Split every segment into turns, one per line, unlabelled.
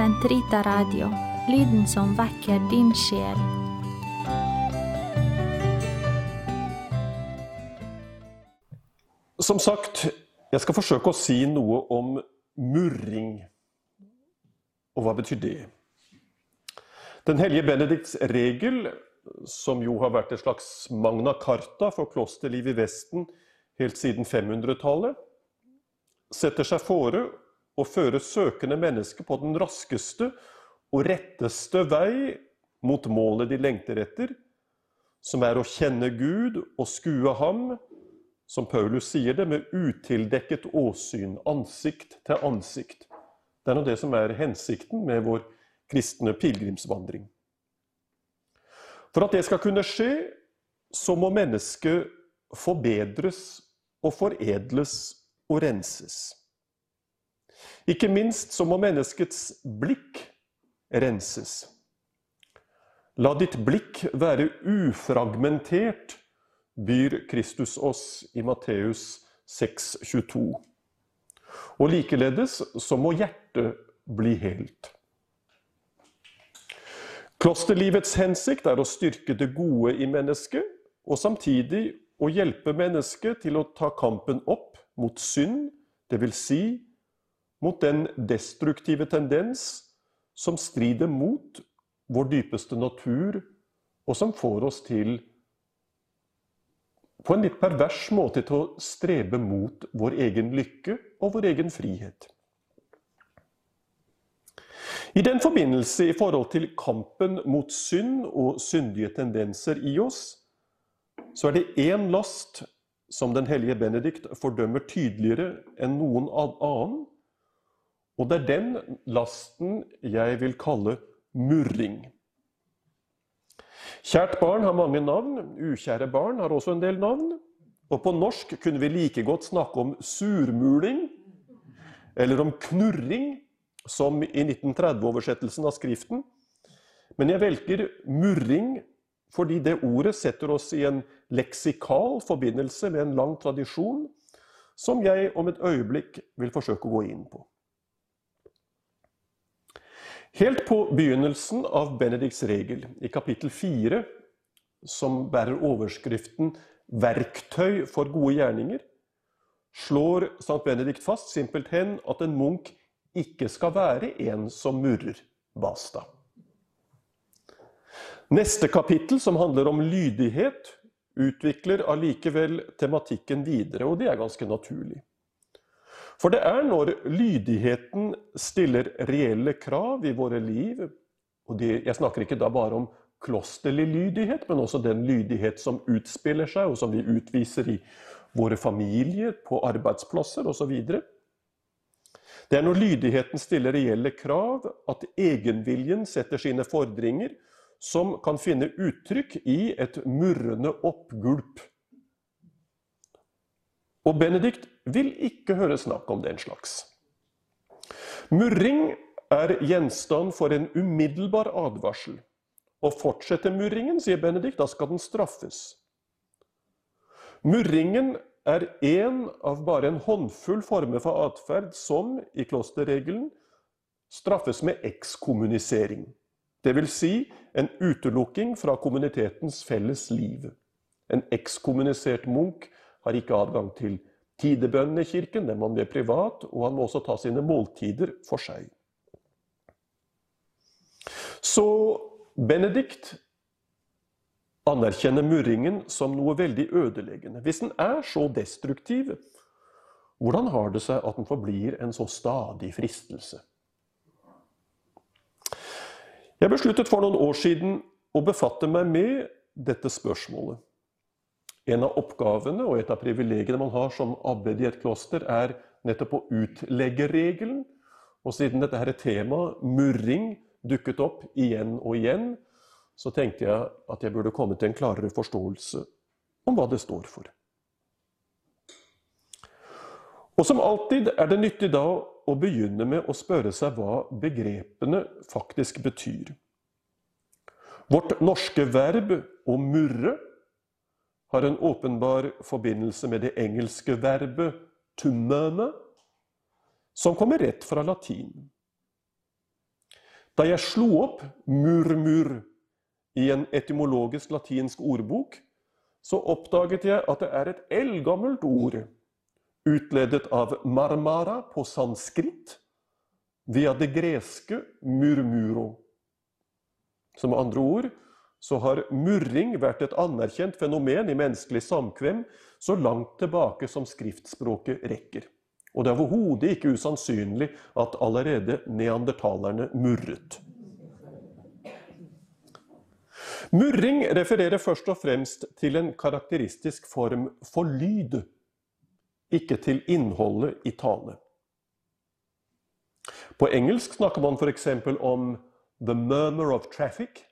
Sentrita Radio, lyden som vekker din sjel.
Som sagt, jeg skal forsøke å si noe om murring. Og hva betyr det? Den hellige Benedikts regel, som jo har vært et slags magna carta for klosterliv i Vesten helt siden 500-tallet, setter seg fore å føre søkende mennesker på den raskeste og retteste vei mot målet de lengter etter, som er å kjenne Gud og skue Ham, som Paulus sier det, med utildekket åsyn, ansikt til ansikt. Det er nå det som er hensikten med vår kristne pilegrimsvandring. For at det skal kunne skje, så må mennesket forbedres og foredles og renses. Ikke minst så må menneskets blikk renses. La ditt blikk være ufragmentert, byr Kristus oss i Matteus 6,22. Og likeledes så må hjertet bli helt. Klosterlivets hensikt er å styrke det gode i mennesket, og samtidig å hjelpe mennesket til å ta kampen opp mot synd, dvs. Si, mot den destruktive tendens som strider mot vår dypeste natur, og som får oss til på en litt pervers måte til å strebe mot vår egen lykke og vår egen frihet. I den forbindelse, i forhold til kampen mot synd og syndige tendenser i oss, så er det én last som den hellige Benedikt fordømmer tydeligere enn noen annen. Og det er den lasten jeg vil kalle murring. Kjært barn har mange navn, ukjære barn har også en del navn. Og på norsk kunne vi like godt snakke om surmuling, eller om knurring, som i 1930-oversettelsen av Skriften. Men jeg velger murring fordi det ordet setter oss i en leksikal forbindelse med en lang tradisjon, som jeg om et øyeblikk vil forsøke å gå inn på. Helt på begynnelsen av Benedikts regel, i kapittel 4, som bærer overskriften 'Verktøy for gode gjerninger', slår Sankt Benedikt fast simpelthen at en munk ikke skal være en som murrer. Basta. Neste kapittel, som handler om lydighet, utvikler allikevel tematikken videre, og det er ganske naturlig. For det er når lydigheten stiller reelle krav i våre liv og det, Jeg snakker ikke da bare om klosterlig lydighet, men også den lydighet som utspiller seg, og som vi utviser i våre familier, på arbeidsplasser osv. Det er når lydigheten stiller reelle krav, at egenviljen setter sine fordringer, som kan finne uttrykk i et murrende oppgulp og Benedikt vil ikke høre snakk om den slags. Murring er gjenstand for en umiddelbar advarsel. Og fortsetter murringen, sier Benedikt, da skal den straffes. Murringen er én av bare en håndfull former for atferd som, i klosterregelen, straffes med ekskommunisering. Dvs. Si en utelukking fra kommunitetens felles liv. En ekskommunisert munk har ikke adgang til tidebønnen i kirken, den må han være privat, og han må også ta sine måltider for seg. Så Benedikt anerkjenner murringen som noe veldig ødeleggende. Hvis den er så destruktiv, hvordan har det seg at den forblir en så stadig fristelse? Jeg besluttet for noen år siden å befatte meg med dette spørsmålet. En av oppgavene og et av privilegiene man har som abbed i et kloster, er nettopp å utlegge regelen. Og siden dette her tema, murring, dukket opp igjen og igjen, så tenkte jeg at jeg burde komme til en klarere forståelse om hva det står for. Og som alltid er det nyttig da å begynne med å spørre seg hva begrepene faktisk betyr. Vårt norske verb å murre har en åpenbar forbindelse med det engelske verbet 'tummene', som kommer rett fra latin. Da jeg slo opp murmur i en etymologisk latinsk ordbok, så oppdaget jeg at det er et eldgammelt ord, utledet av marmara på sanskrit, via det greske murmuro. Som andre ord så har murring vært et anerkjent fenomen i menneskelig samkvem så langt tilbake som skriftspråket rekker. Og det er overhodet ikke usannsynlig at allerede neandertalerne murret. Murring refererer først og fremst til en karakteristisk form for lyd, ikke til innholdet i tale. På engelsk snakker man f.eks. om 'the murmur of traffic',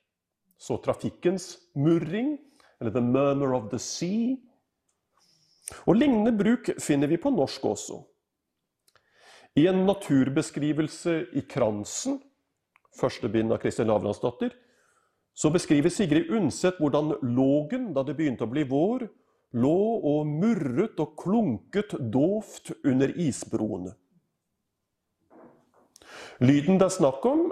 så trafikkens murring, eller 'the murmur of the sea'. Og Lignende bruk finner vi på norsk også. I en naturbeskrivelse i Kransen, første bind av Kristin Lavransdatter, så beskriver Sigrid Undset hvordan Lågen, da det begynte å bli vår, lå og murret og klunket dovt under isbroene. Lyden det er snakk om,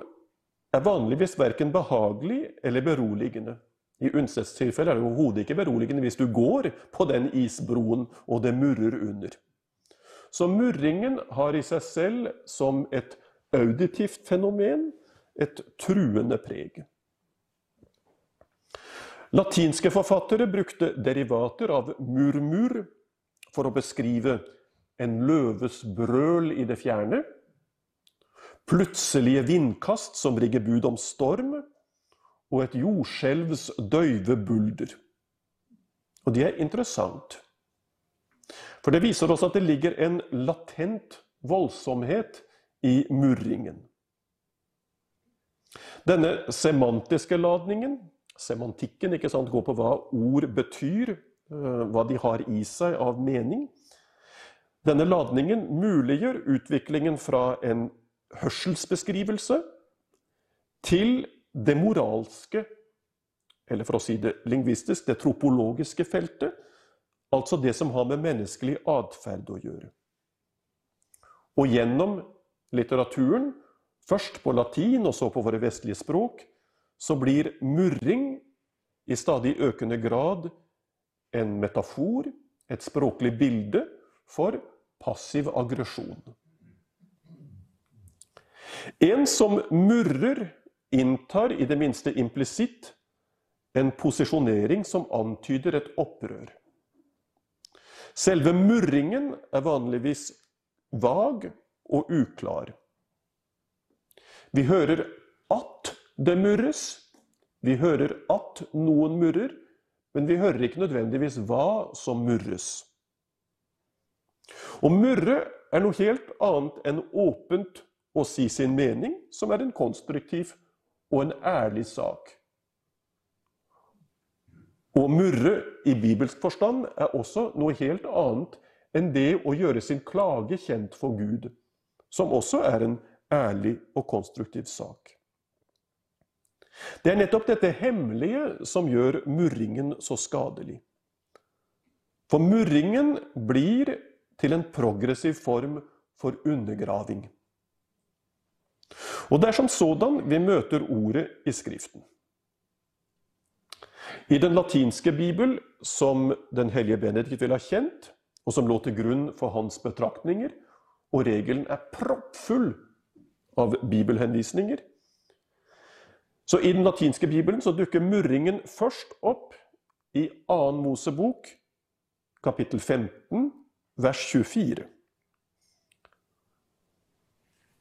er vanligvis verken behagelig eller beroligende. I Undsets tilfelle er det overhodet ikke beroligende hvis du går på den isbroen og det murrer under. Så murringen har i seg selv som et auditivt fenomen et truende preg. Latinske forfattere brukte derivater av murmur for å beskrive en løves brøl i det fjerne, plutselige vindkast som rigger bud om storm, og et jordskjelvs døyve bulder. Og det er interessant, for det viser oss at det ligger en latent voldsomhet i murringen. Denne semantiske ladningen semantikken ikke sant, går på hva ord betyr, eh, hva de har i seg av mening. Denne ladningen muliggjør utviklingen fra en hørselsbeskrivelse til det moralske, eller for å si det lingvistisk, det tropologiske feltet. Altså det som har med menneskelig atferd å gjøre. Og gjennom litteraturen, først på latin og så på våre vestlige språk, så blir murring i stadig økende grad en metafor, et språklig bilde, for passiv aggresjon. En som murrer, inntar i det minste implisitt en posisjonering som antyder et opprør. Selve murringen er vanligvis vag og uklar. Vi hører at det murres. Vi hører at noen murrer, men vi hører ikke nødvendigvis hva som murres. Å murre er noe helt annet enn åpent å si sin mening, som er en konstruktiv og en ærlig sak. Å murre i bibelsk forstand er også noe helt annet enn det å gjøre sin klage kjent for Gud, som også er en ærlig og konstruktiv sak. Det er nettopp dette hemmelige som gjør murringen så skadelig. For murringen blir til en progressiv form for undergraving. Og det er som sådan vi møter ordet i Skriften. I den latinske bibel, som den hellige Benedikt vil ha kjent, og som lå til grunn for hans betraktninger, og regelen er proppfull av bibelhenvisninger, så I den latinske bibelen dukker murringen først opp i 2. Mosebok, kapittel 15, vers 24.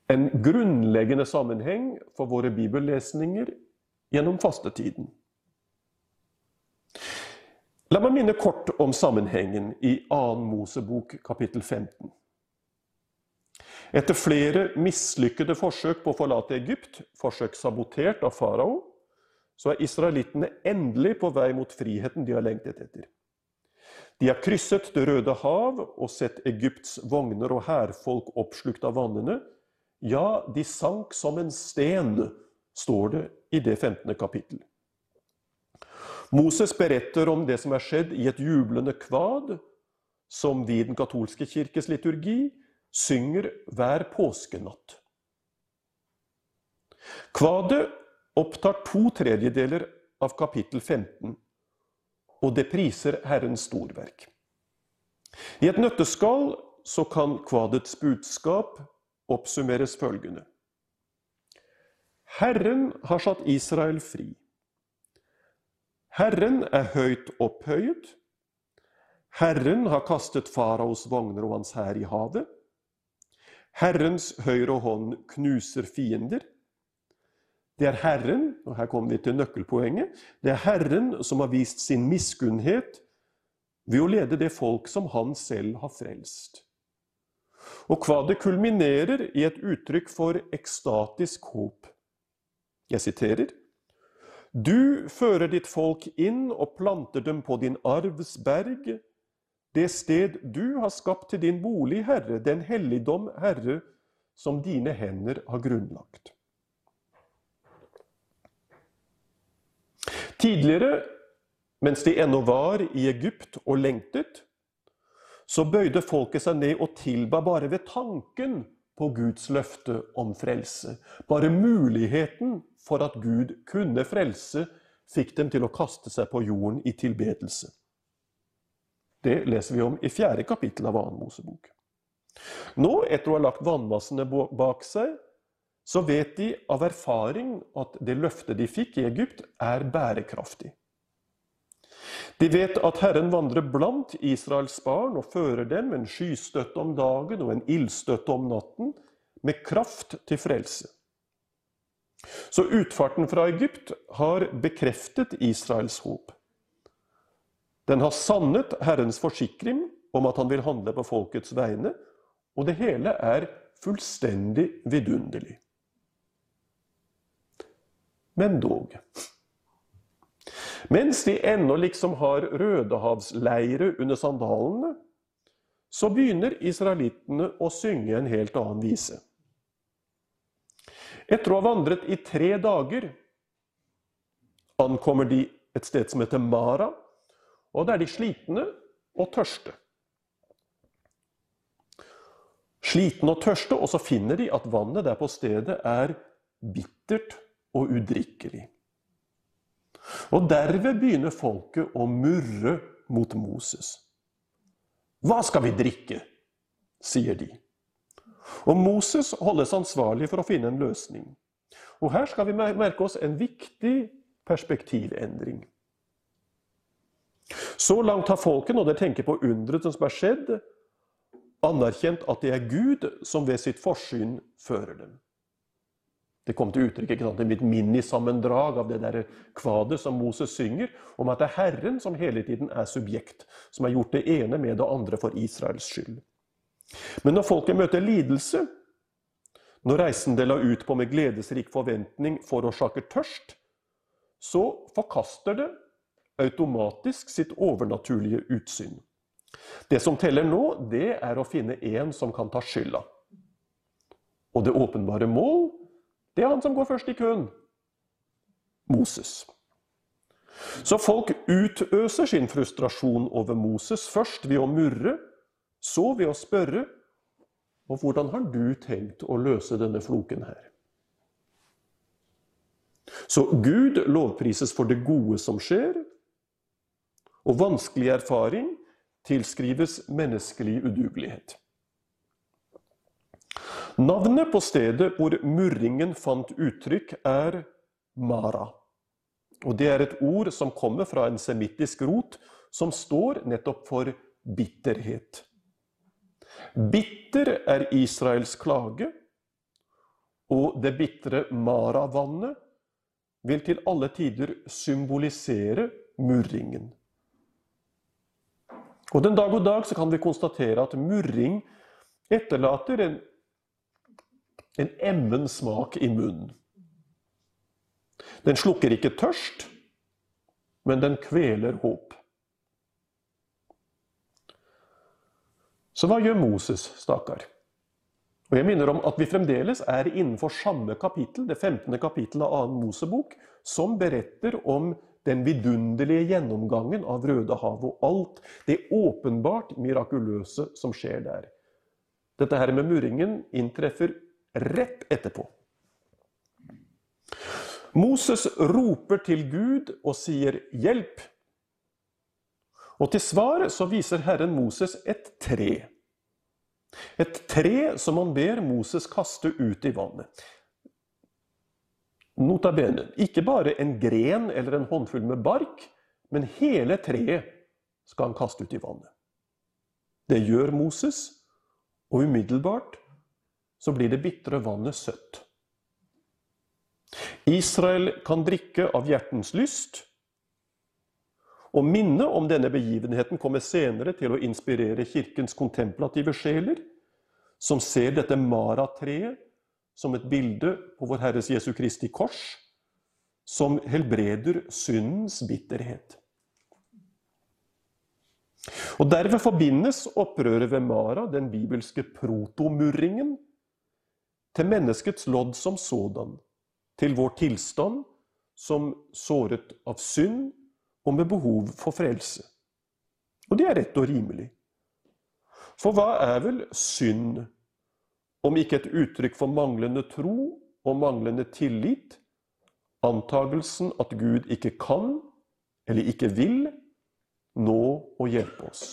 En grunnleggende sammenheng for våre bibellesninger gjennom fastetiden. La meg minne kort om sammenhengen i 2. Mosebok kapittel 15. Etter flere mislykkede forsøk på å forlate Egypt, forsøk sabotert av farao, så er israelittene endelig på vei mot friheten de har lengtet etter. De har krysset Det røde hav og sett Egypts vogner og hærfolk oppslukt av vannene. Ja, de sank som en sten, står det i det 15. kapittel. Moses beretter om det som er skjedd i et jublende kvad, som vi i den katolske kirkes liturgi synger hver påskenatt. Kvadet opptar to tredjedeler av kapittel 15, og det priser Herrens storverk. I et nøtteskall så kan kvadets budskap oppsummeres følgende. Herren har satt Israel fri. Herren er høyt opphøyet. Herren har kastet faraos vogner og hans hær i havet. Herrens høyre hånd knuser fiender. Det er Herren, og her kommer vi til nøkkelpoenget, det er Herren som har vist sin miskunnhet ved å lede det folk som han selv har frelst. Og hva det kulminerer i et uttrykk for ekstatisk håp. Jeg siterer Du fører ditt folk inn og planter dem på din arvs berg, det sted du har skapt til din bolig, Herre, den helligdom, Herre, som dine hender har grunnlagt. Tidligere, mens de ennå var i Egypt og lengtet, så bøyde folket seg ned og tilba bare ved tanken på Guds løfte om frelse. Bare muligheten for at Gud kunne frelse, fikk dem til å kaste seg på jorden i tilbedelse. Det leser vi om i fjerde kapittel av Annen Mosebok. Nå, etter å ha lagt vannmassene bak seg, så vet de av erfaring at det løftet de fikk i Egypt, er bærekraftig. De vet at Herren vandrer blant Israels barn og fører dem en skystøtte om dagen og en ildstøtte om natten, med kraft til frelse. Så utfarten fra Egypt har bekreftet Israels håp. Den har sannet Herrens forsikring om at han vil handle på folkets vegne, og det hele er fullstendig vidunderlig. Men dog Mens de ennå liksom har rødehavsleire under sandalene, så begynner israelittene å synge en helt annen vise. Etter å ha vandret i tre dager ankommer de et sted som heter Mara, og da er de slitne og tørste. Slitne og tørste, og så finner de at vannet der på stedet er bittert og udrikkelig. Og derved begynner folket å murre mot Moses. Hva skal vi drikke? sier de. Og Moses holdes ansvarlig for å finne en løsning. Og her skal vi merke oss en viktig perspektivendring. Så langt har folket, når de tenker på undret som er skjedd, anerkjent at det er Gud som ved sitt forsyn fører dem. Det kom til uttrykk ikke sant, i mitt minisammendrag av det der kvadet som Moses synger, om at det er Herren som hele tiden er subjekt, som har gjort det ene med det andre for Israels skyld. Men når folket møter lidelse, når reisen de la ut på med gledesrik forventning forårsaker tørst, så forkaster det automatisk sitt overnaturlige utsyn. Det som teller nå, det er å finne en som kan ta skylda. Og det åpenbare mål det er han som går først i køen. Moses. Så folk utøser sin frustrasjon over Moses, først ved å murre, så ved å spørre Og hvordan har du tenkt å løse denne floken her? Så Gud lovprises for det gode som skjer, og vanskelig erfaring tilskrives menneskelig udugelighet. Navnet på stedet hvor murringen fant uttrykk, er Mara. Og Det er et ord som kommer fra en semittisk rot, som står nettopp for bitterhet. Bitter er Israels klage, og det bitre Mara-vannet vil til alle tider symbolisere murringen. Og Den dag og dag så kan vi konstatere at murring etterlater en en emmen smak i munnen. Den slukker ikke tørst, men den kveler håp. Så hva gjør Moses, stakkar? Og jeg minner om at vi fremdeles er innenfor samme kapittel, det 15. kapittel av 2. Mosebok, som beretter om den vidunderlige gjennomgangen av Rødehavet og alt det åpenbart mirakuløse som skjer der. Dette her med murringen inntreffer rett etterpå. Moses roper til Gud og sier 'hjelp'. Og til svar så viser Herren Moses et tre. Et tre som han ber Moses kaste ut i vannet. Nota bene, ikke bare en gren eller en håndfull med bark, men hele treet skal han kaste ut i vannet. Det gjør Moses, og umiddelbart så blir det bitre vannet søtt. Israel kan drikke av hjertens lyst. Og minnet om denne begivenheten kommer senere til å inspirere kirkens kontemplative sjeler, som ser dette Mara-treet som et bilde på Vår Herres Jesu Kristi kors, som helbreder syndens bitterhet. Og Derved forbindes opprøret ved Mara, den bibelske protomurringen, til menneskets lodd som sådan, til vår tilstand som såret av synd og med behov for frelse. Og det er rett og rimelig. For hva er vel synd om ikke et uttrykk for manglende tro og manglende tillit, antagelsen at Gud ikke kan eller ikke vil nå å hjelpe oss?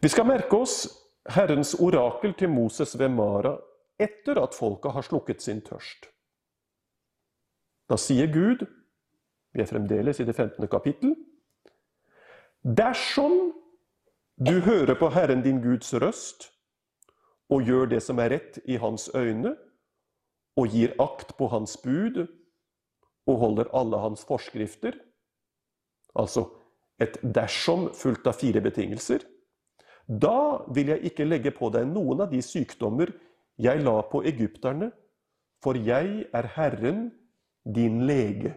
Vi skal merke oss Herrens orakel til Moses ved Mara etter at folket har slukket sin tørst. Da sier Gud, vi er fremdeles i det 15. kapittel, dersom du hører på Herren din Guds røst og gjør det som er rett i hans øyne, og gir akt på hans bud og holder alle hans forskrifter, altså et dersom fulgt av fire betingelser, da vil jeg ikke legge på deg noen av de sykdommer jeg la på egypterne, for jeg er Herren, din lege.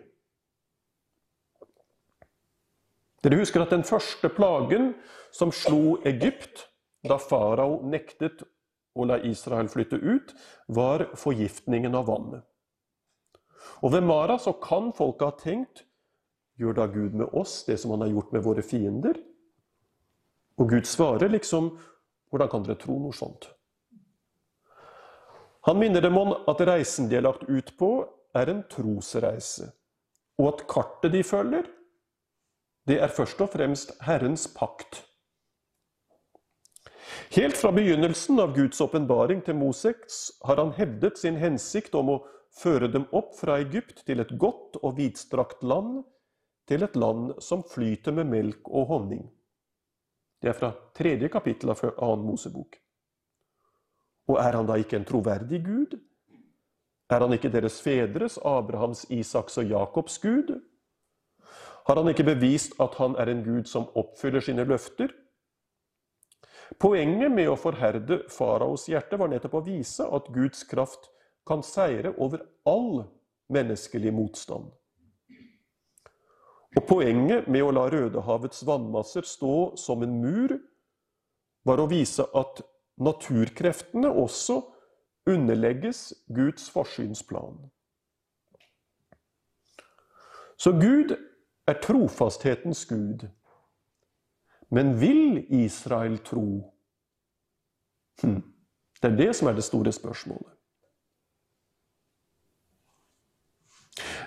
Dere husker at den første plagen som slo Egypt, da farao nektet å la Israel flytte ut, var forgiftningen av vannet. Og ved Mara så kan folket ha tenkt Gjør da Gud med oss det som han har gjort med våre fiender? Og Gud svarer liksom Hvordan kan dere tro noe sånt? Han minner dem om at reisen de er lagt ut på, er en trosreise, og at kartet de følger, det er først og fremst Herrens pakt. Helt fra begynnelsen av Guds åpenbaring til Moseks har han hevdet sin hensikt om å føre dem opp fra Egypt til et godt og vidstrakt land, til et land som flyter med melk og honning. Det er fra tredje kapittel av annen Mosebok. Og er han da ikke en troverdig Gud? Er han ikke deres fedres, Abrahams, Isaks og Jakobs Gud? Har han ikke bevist at han er en Gud som oppfyller sine løfter? Poenget med å forherde faraos hjerte var nettopp å vise at Guds kraft kan seire over all menneskelig motstand. Og Poenget med å la Rødehavets vannmasser stå som en mur, var å vise at naturkreftene også underlegges Guds forsynsplan. Så Gud er trofasthetens Gud. Men vil Israel tro? Hm. Det er det som er det store spørsmålet.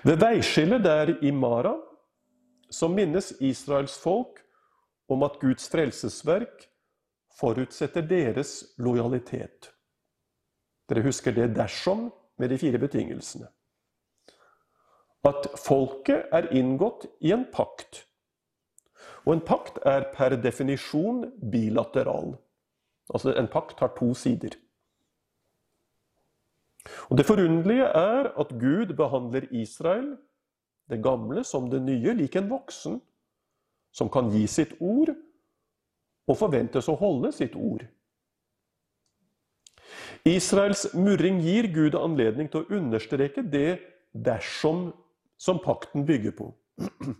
Ved veiskillet der i Mara så minnes Israels folk om at Guds frelsesverk forutsetter deres lojalitet. Dere husker det dersom med de fire betingelsene. At folket er inngått i en pakt. Og en pakt er per definisjon bilateral. Altså en pakt har to sider. Og Det forunderlige er at Gud behandler Israel det gamle som det nye, lik en voksen som kan gi sitt ord og forventes å holde sitt ord. Israels murring gir Gud anledning til å understreke det dersom som pakten bygger på.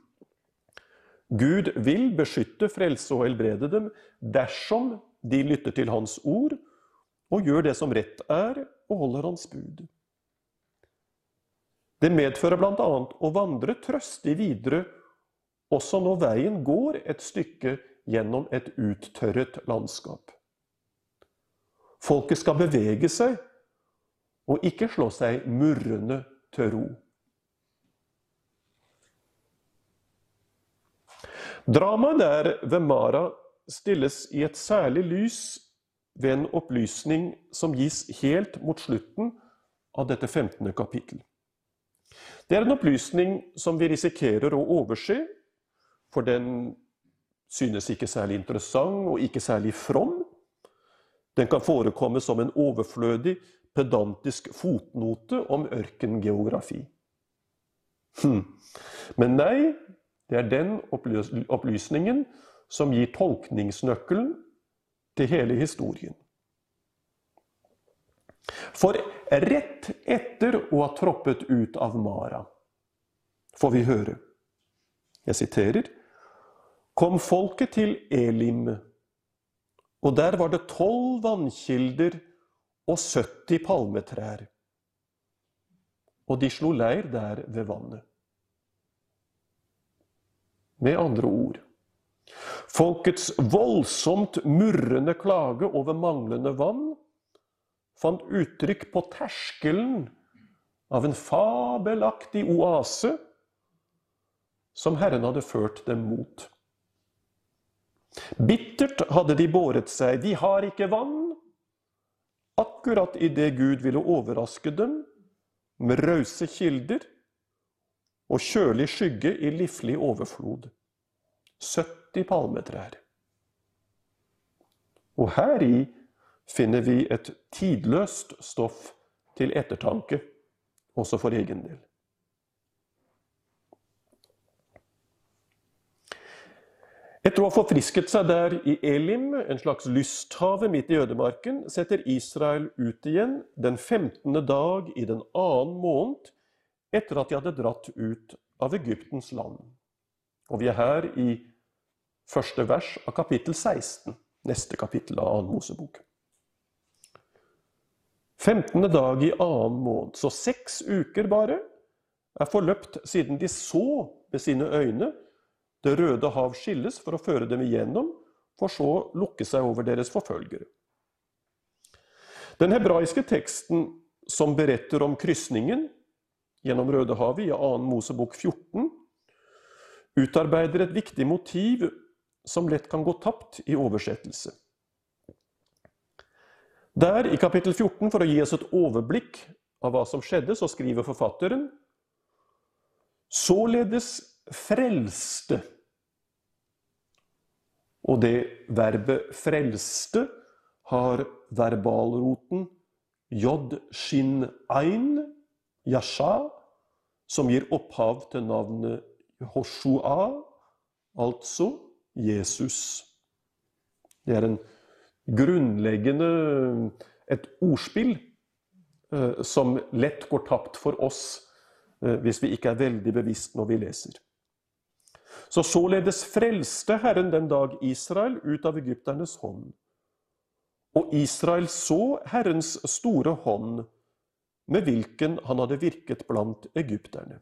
Gud vil beskytte, frelse og helbrede dem dersom de lytter til Hans ord og gjør det som rett er, og holder Hans bud. Det medfører bl.a. å vandre trøstig videre også når veien går et stykke gjennom et uttørret landskap. Folket skal bevege seg, og ikke slå seg murrende til ro. Dramaet der ved Mara stilles i et særlig lys ved en opplysning som gis helt mot slutten av dette 15. kapittel. Det er en opplysning som vi risikerer å overse, for den synes ikke særlig interessant og ikke særlig from. Den kan forekomme som en overflødig, pedantisk fotnote om ørkengeografi. Hm. Men nei, det er den opplysningen som gir tolkningsnøkkelen til hele historien. For rett etter å ha troppet ut av Mara, får vi høre Jeg siterer Kom folket til Elim, og der var det tolv vannkilder og 70 palmetrær. Og de slo leir der ved vannet. Med andre ord Folkets voldsomt murrende klage over manglende vann fant uttrykk på terskelen av en fabelaktig oase som Herren hadde ført dem mot. Bittert hadde de båret seg. De har ikke vann. Akkurat idet Gud ville overraske dem med rause kilder og kjølig skygge i livlig overflod. 70 palmetrær. Og heri finner vi et tidløst stoff til ettertanke, også for egen del. Etter å ha forfrisket seg der i Elim, en slags lysthave midt i ødemarken, setter Israel ut igjen den 15. dag i den annen måned etter at de hadde dratt ut av Egyptens land. Og vi er her i første vers av kapittel 16, neste kapittel av annen Mosebok. 15. dag i annen måned, så seks uker bare, er forløpt siden de så med sine øyne Det røde hav skilles for å føre dem igjennom, for så lukke seg over deres forfølgere. Den hebraiske teksten som beretter om krysningen gjennom Rødehavet i 2. Mosebok 14, utarbeider et viktig motiv som lett kan gå tapt i oversettelse. Der, i kapittel 14, for å gi oss et overblikk av hva som skjedde, så skriver forfatteren Således frelste. Og det verbet 'frelste' har verbalroten jod shin ein, yasha, som gir opphav til navnet Hoshua, altså Jesus. Det er en grunnleggende et ordspill eh, som lett går tapt for oss eh, hvis vi ikke er veldig bevisst når vi leser. Så således frelste Herren den dag Israel ut av egypternes hånd. Og Israel så Herrens store hånd, med hvilken han hadde virket blant egypterne.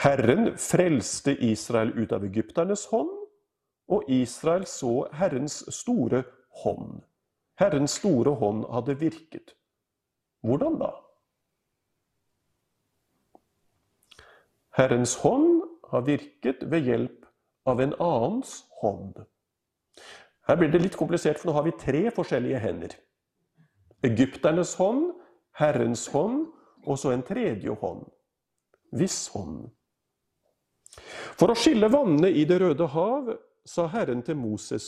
Herren frelste Israel ut av egypternes hånd, og Israel så Herrens store hånd. Herrens store hånd hadde virket. Hvordan da? Herrens hånd har virket ved hjelp av en annens hånd. Her blir det litt komplisert, for nå har vi tre forskjellige hender. Egypternes hånd, Herrens hånd og så en tredje hånd. Hvis hånd. For å skille vannene i Det røde hav sa Herren til Moses,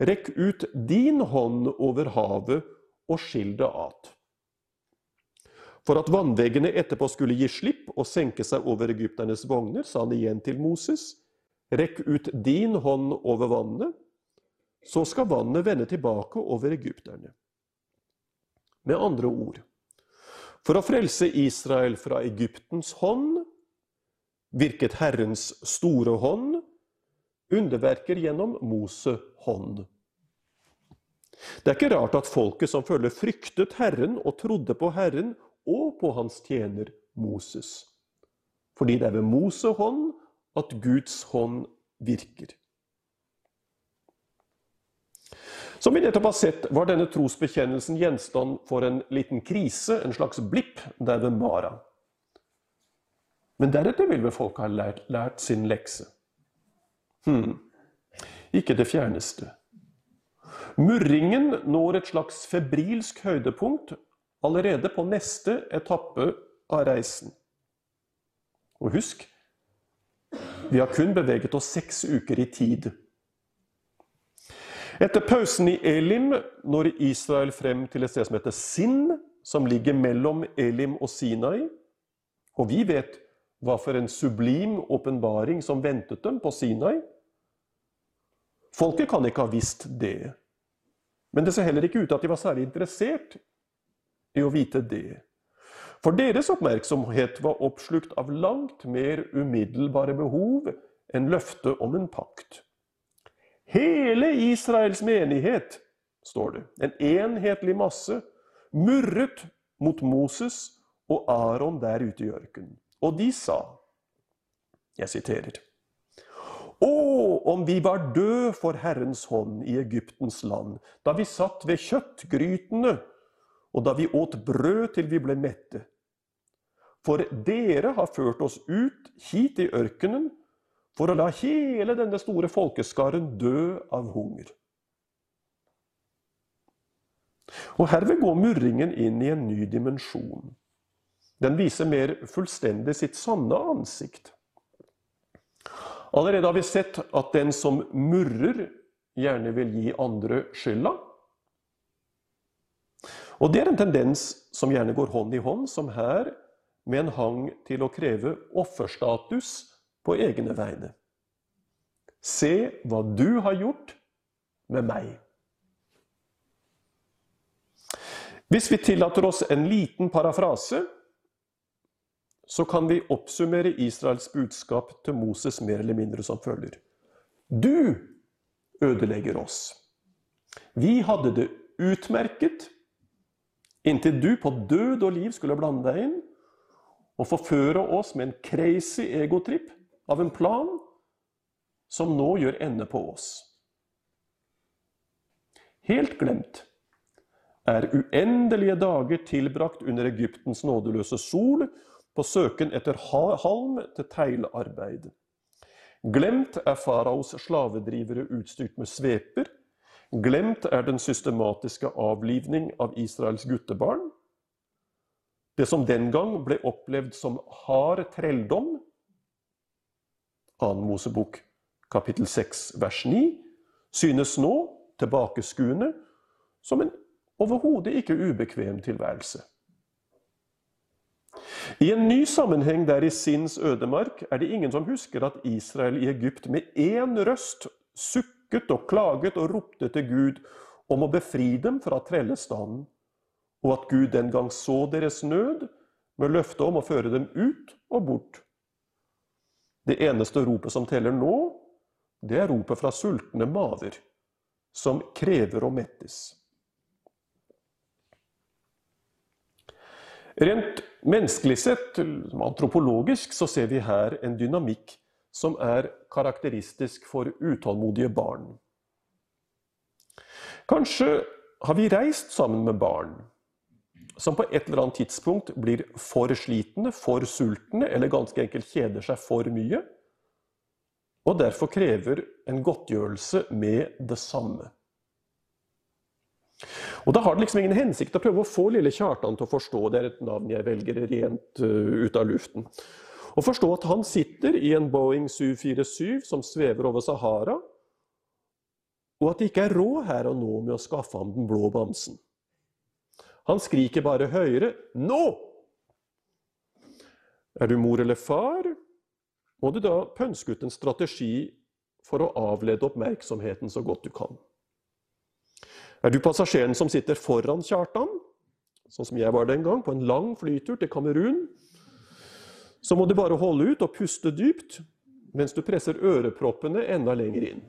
rekk ut din hånd over havet og skill det at. For at vannveggene etterpå skulle gi slipp og senke seg over egypternes vogner, sa han igjen til Moses, rekk ut din hånd over vannet, så skal vannet vende tilbake over egypterne. Med andre ord, for å frelse Israel fra Egyptens hånd virket Herrens store hånd, underverker gjennom Mose hånd. Det er ikke rart at folket som følger fryktet Herren og trodde på Herren og på hans tjener Moses. Fordi det er ved Mose hånd at Guds hånd virker. Som vi nettopp har sett, var denne trosbekjennelsen gjenstand for en liten krise, en slags blipp, der ved Mara. Men deretter vil vel folk ha lært, lært sin lekse. Hm. Ikke det fjerneste. Murringen når et slags febrilsk høydepunkt allerede på neste etappe av reisen. Og husk, vi har kun beveget oss seks uker i tid. Etter pausen i Elim når Israel frem til et sted som heter Sinn, som ligger mellom Elim og Sinai. Og vi vet hva for en sublim åpenbaring som ventet dem på Sinai. Folket kan ikke ha visst det. Men det ser heller ikke ut til at de var særlig interessert i å vite det. For deres oppmerksomhet var oppslukt av langt mer umiddelbare behov enn løftet om en pakt. Hele Israels menighet, står det, en enhetlig masse, murret mot Moses og Aron der ute i ørkenen. Og de sa, jeg siterer Å, om vi var død for Herrens hånd i Egyptens land, da vi satt ved kjøttgrytene, og da vi åt brød til vi ble mette. For dere har ført oss ut hit i ørkenen for å la hele denne store folkeskaren dø av hunger. Og Herved går murringen inn i en ny dimensjon. Den viser mer fullstendig sitt sanne ansikt. Allerede har vi sett at den som murrer, gjerne vil gi andre skylda. Og det er en tendens som gjerne går hånd i hånd, som her, med en hang til å kreve offerstatus på egne vegne. Se hva du har gjort med meg. Hvis vi tillater oss en liten parafrase, så kan vi oppsummere Israels budskap til Moses mer eller mindre som følger. Du ødelegger oss. Vi hadde det utmerket inntil du på død og liv skulle blande deg inn og forføre oss med en crazy egotripp av en plan som nå gjør ende på oss. Helt glemt er uendelige dager tilbrakt under Egyptens nådeløse sol på søken etter halm til teilarbeid. Glemt er faraos slavedrivere utstyrt med sveper. Glemt er den systematiske avlivning av Israels guttebarn. Det som den gang ble opplevd som hard trelldom, 2. Mosebok kapittel 6 vers 9, synes nå, tilbakeskuende, som en overhodet ikke ubekvem tilværelse. I en ny sammenheng der i Sinns ødemark er det ingen som husker at Israel i Egypt med én røst sukket og klaget og ropte til Gud om å befri dem fra trellestanden og at Gud den gang så deres nød med løfte om å føre dem ut og bort. Det eneste ropet som teller nå, det er ropet fra sultne maver, som krever å mettes. Rent menneskelig sett, antropologisk, så ser vi her en dynamikk som er karakteristisk for utålmodige barn. Kanskje har vi reist sammen med barn som på et eller annet tidspunkt blir for slitne, for sultne, eller ganske enkelt kjeder seg for mye, og derfor krever en godtgjørelse med det samme. Og Da har det liksom ingen hensikt å prøve å få lille Kjartan til å forstå det er et navn jeg velger rent uh, ut av luften. Å forstå at han sitter i en Boeing 747 som svever over Sahara, og at det ikke er råd her og nå med å skaffe ham den blå bamsen. Han skriker bare høyere 'Nå!' Er du mor eller far, må du da pønske ut en strategi for å avlede oppmerksomheten så godt du kan. Er du passasjeren som sitter foran Kjartan, sånn som jeg var den gang, på en lang flytur til Kamerun, så må du bare holde ut og puste dypt mens du presser øreproppene enda lenger inn.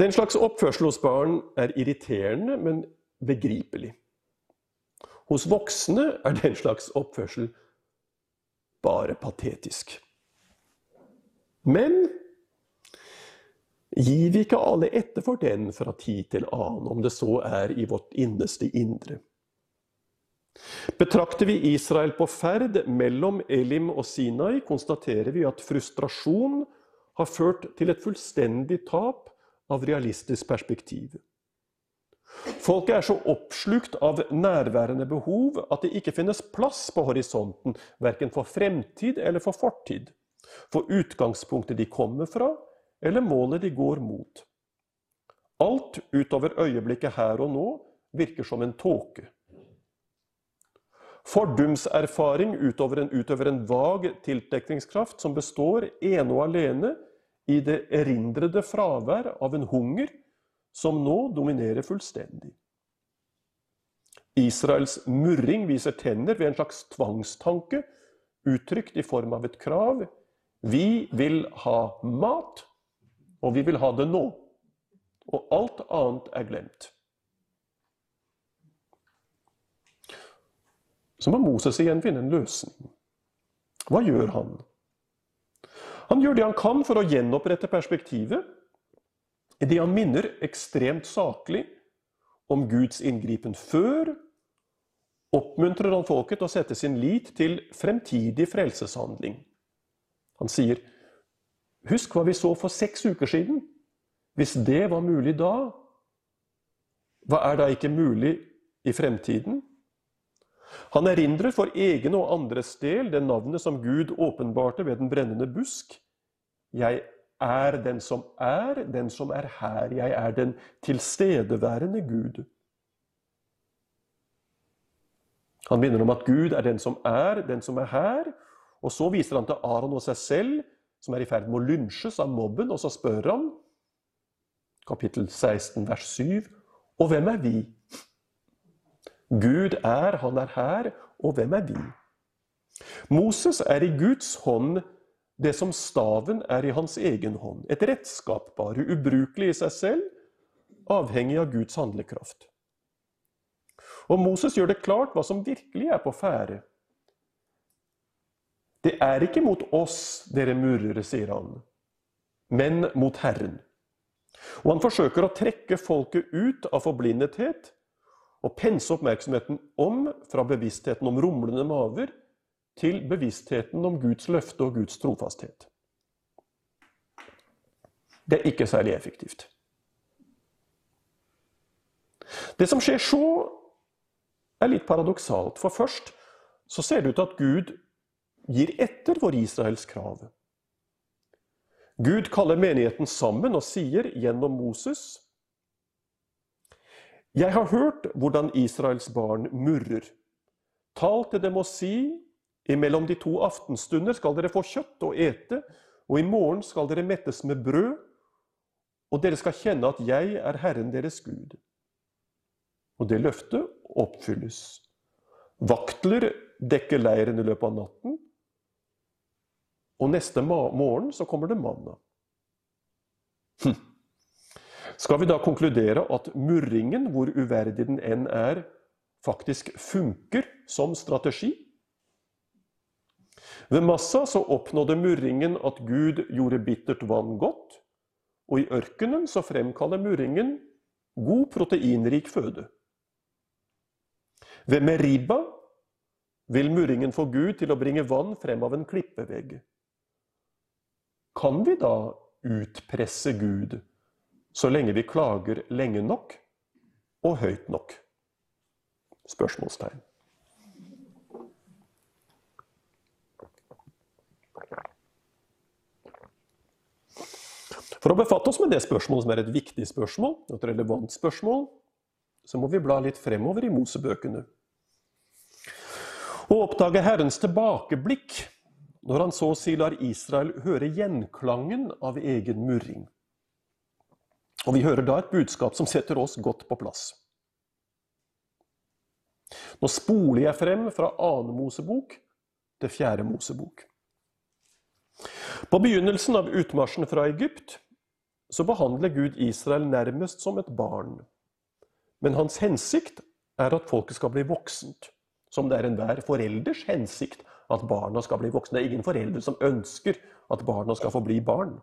Den slags oppførsel hos barn er irriterende, men begripelig. Hos voksne er den slags oppførsel bare patetisk. Men gir vi ikke alle etter for den fra tid til annen, om det så er i vårt innerste indre. Betrakter vi Israel på ferd mellom Elim og Sinai, konstaterer vi at frustrasjon har ført til et fullstendig tap av realistisk perspektiv. Folket er så oppslukt av nærværende behov at det ikke finnes plass på horisonten, verken for fremtid eller for fortid, for utgangspunktet de kommer fra, eller målet de går mot. Alt utover øyeblikket her og nå virker som en tåke. Fordumserfaring utøver en, utøver en vag tiltrekningskraft som består ene og alene i det erindrede fravær av en hunger som nå dominerer fullstendig. Israels murring viser tenner ved en slags tvangstanke, uttrykt i form av et krav. Vi vil ha mat, og vi vil ha det nå. Og alt annet er glemt. Så må Moses igjen finne en løsning. Hva gjør han? Han gjør det han kan for å gjenopprette perspektivet, idet han minner ekstremt saklig om Guds inngripen før, oppmuntrer han folket til å sette sin lit til fremtidig frelseshandling. Han sier Husk hva vi så for seks uker siden. Hvis det var mulig da, hva er da ikke mulig i fremtiden? Han erindrer for egen og andres del det navnet som Gud åpenbarte ved den brennende busk. Jeg er den som er, den som er her. Jeg er den tilstedeværende Gud. Han minner om at Gud er den som er, den som er her. Og så viser han til Aron og seg selv som er i ferd med å lynsjes av mobben, og så spør han, kapittel 16, vers 7, og hvem er vi? Gud er, han er her, og hvem er vi? Moses er i Guds hånd det som staven er i hans egen hånd. Et redskap bare, ubrukelig i seg selv, avhengig av Guds handlekraft. Og Moses gjør det klart hva som virkelig er på ferde. Det er ikke mot oss dere murere, sier han, men mot Herren. Og han forsøker å trekke folket ut av forblindethet og pense oppmerksomheten om fra bevisstheten om rumlende maver til bevisstheten om Guds løfte og Guds trofasthet. Det er ikke særlig effektivt. Det som skjer så, er litt paradoksalt. For først så ser det ut til at Gud gir etter for Israels krav. Gud kaller menigheten sammen og sier gjennom Moses Jeg har hørt hvordan Israels barn murrer. Tal til dem og si Imellom de to aftenstunder skal dere få kjøtt og ete, og i morgen skal dere mettes med brød, og dere skal kjenne at jeg er Herren deres Gud. Og det løftet oppfylles. Vaktler dekker leiren i løpet av natten, og neste morgen så kommer det manna. Hm. Skal vi da konkludere at murringen, hvor uverdig den enn er, faktisk funker som strategi? Ved Massa så oppnådde murringen at Gud gjorde bittert vann godt, og i ørkenen så fremkaller murringen god proteinrik føde. Ved Meriba vil murringen få Gud til å bringe vann frem av en klippevegg. Kan vi da utpresse Gud så lenge vi klager lenge nok og høyt nok? Spørsmålstegn. For å befatte oss med det spørsmålet som er et viktig spørsmål, et relevant spørsmål, så må vi bla litt fremover i Mosebøkene. Å oppdage Herrens tilbakeblikk når han så å si lar Israel høre gjenklangen av egen murring. Og vi hører da et budskap som setter oss godt på plass. Nå spoler jeg frem fra annen Mosebok til fjerde Mosebok. På begynnelsen av utmarsjen fra Egypt så behandler Gud Israel nærmest som et barn. Men hans hensikt er at folket skal bli voksent, som det er enhver forelders hensikt at barna skal bli voksne. Det er ingen foreldre som ønsker at barna skal få bli barn.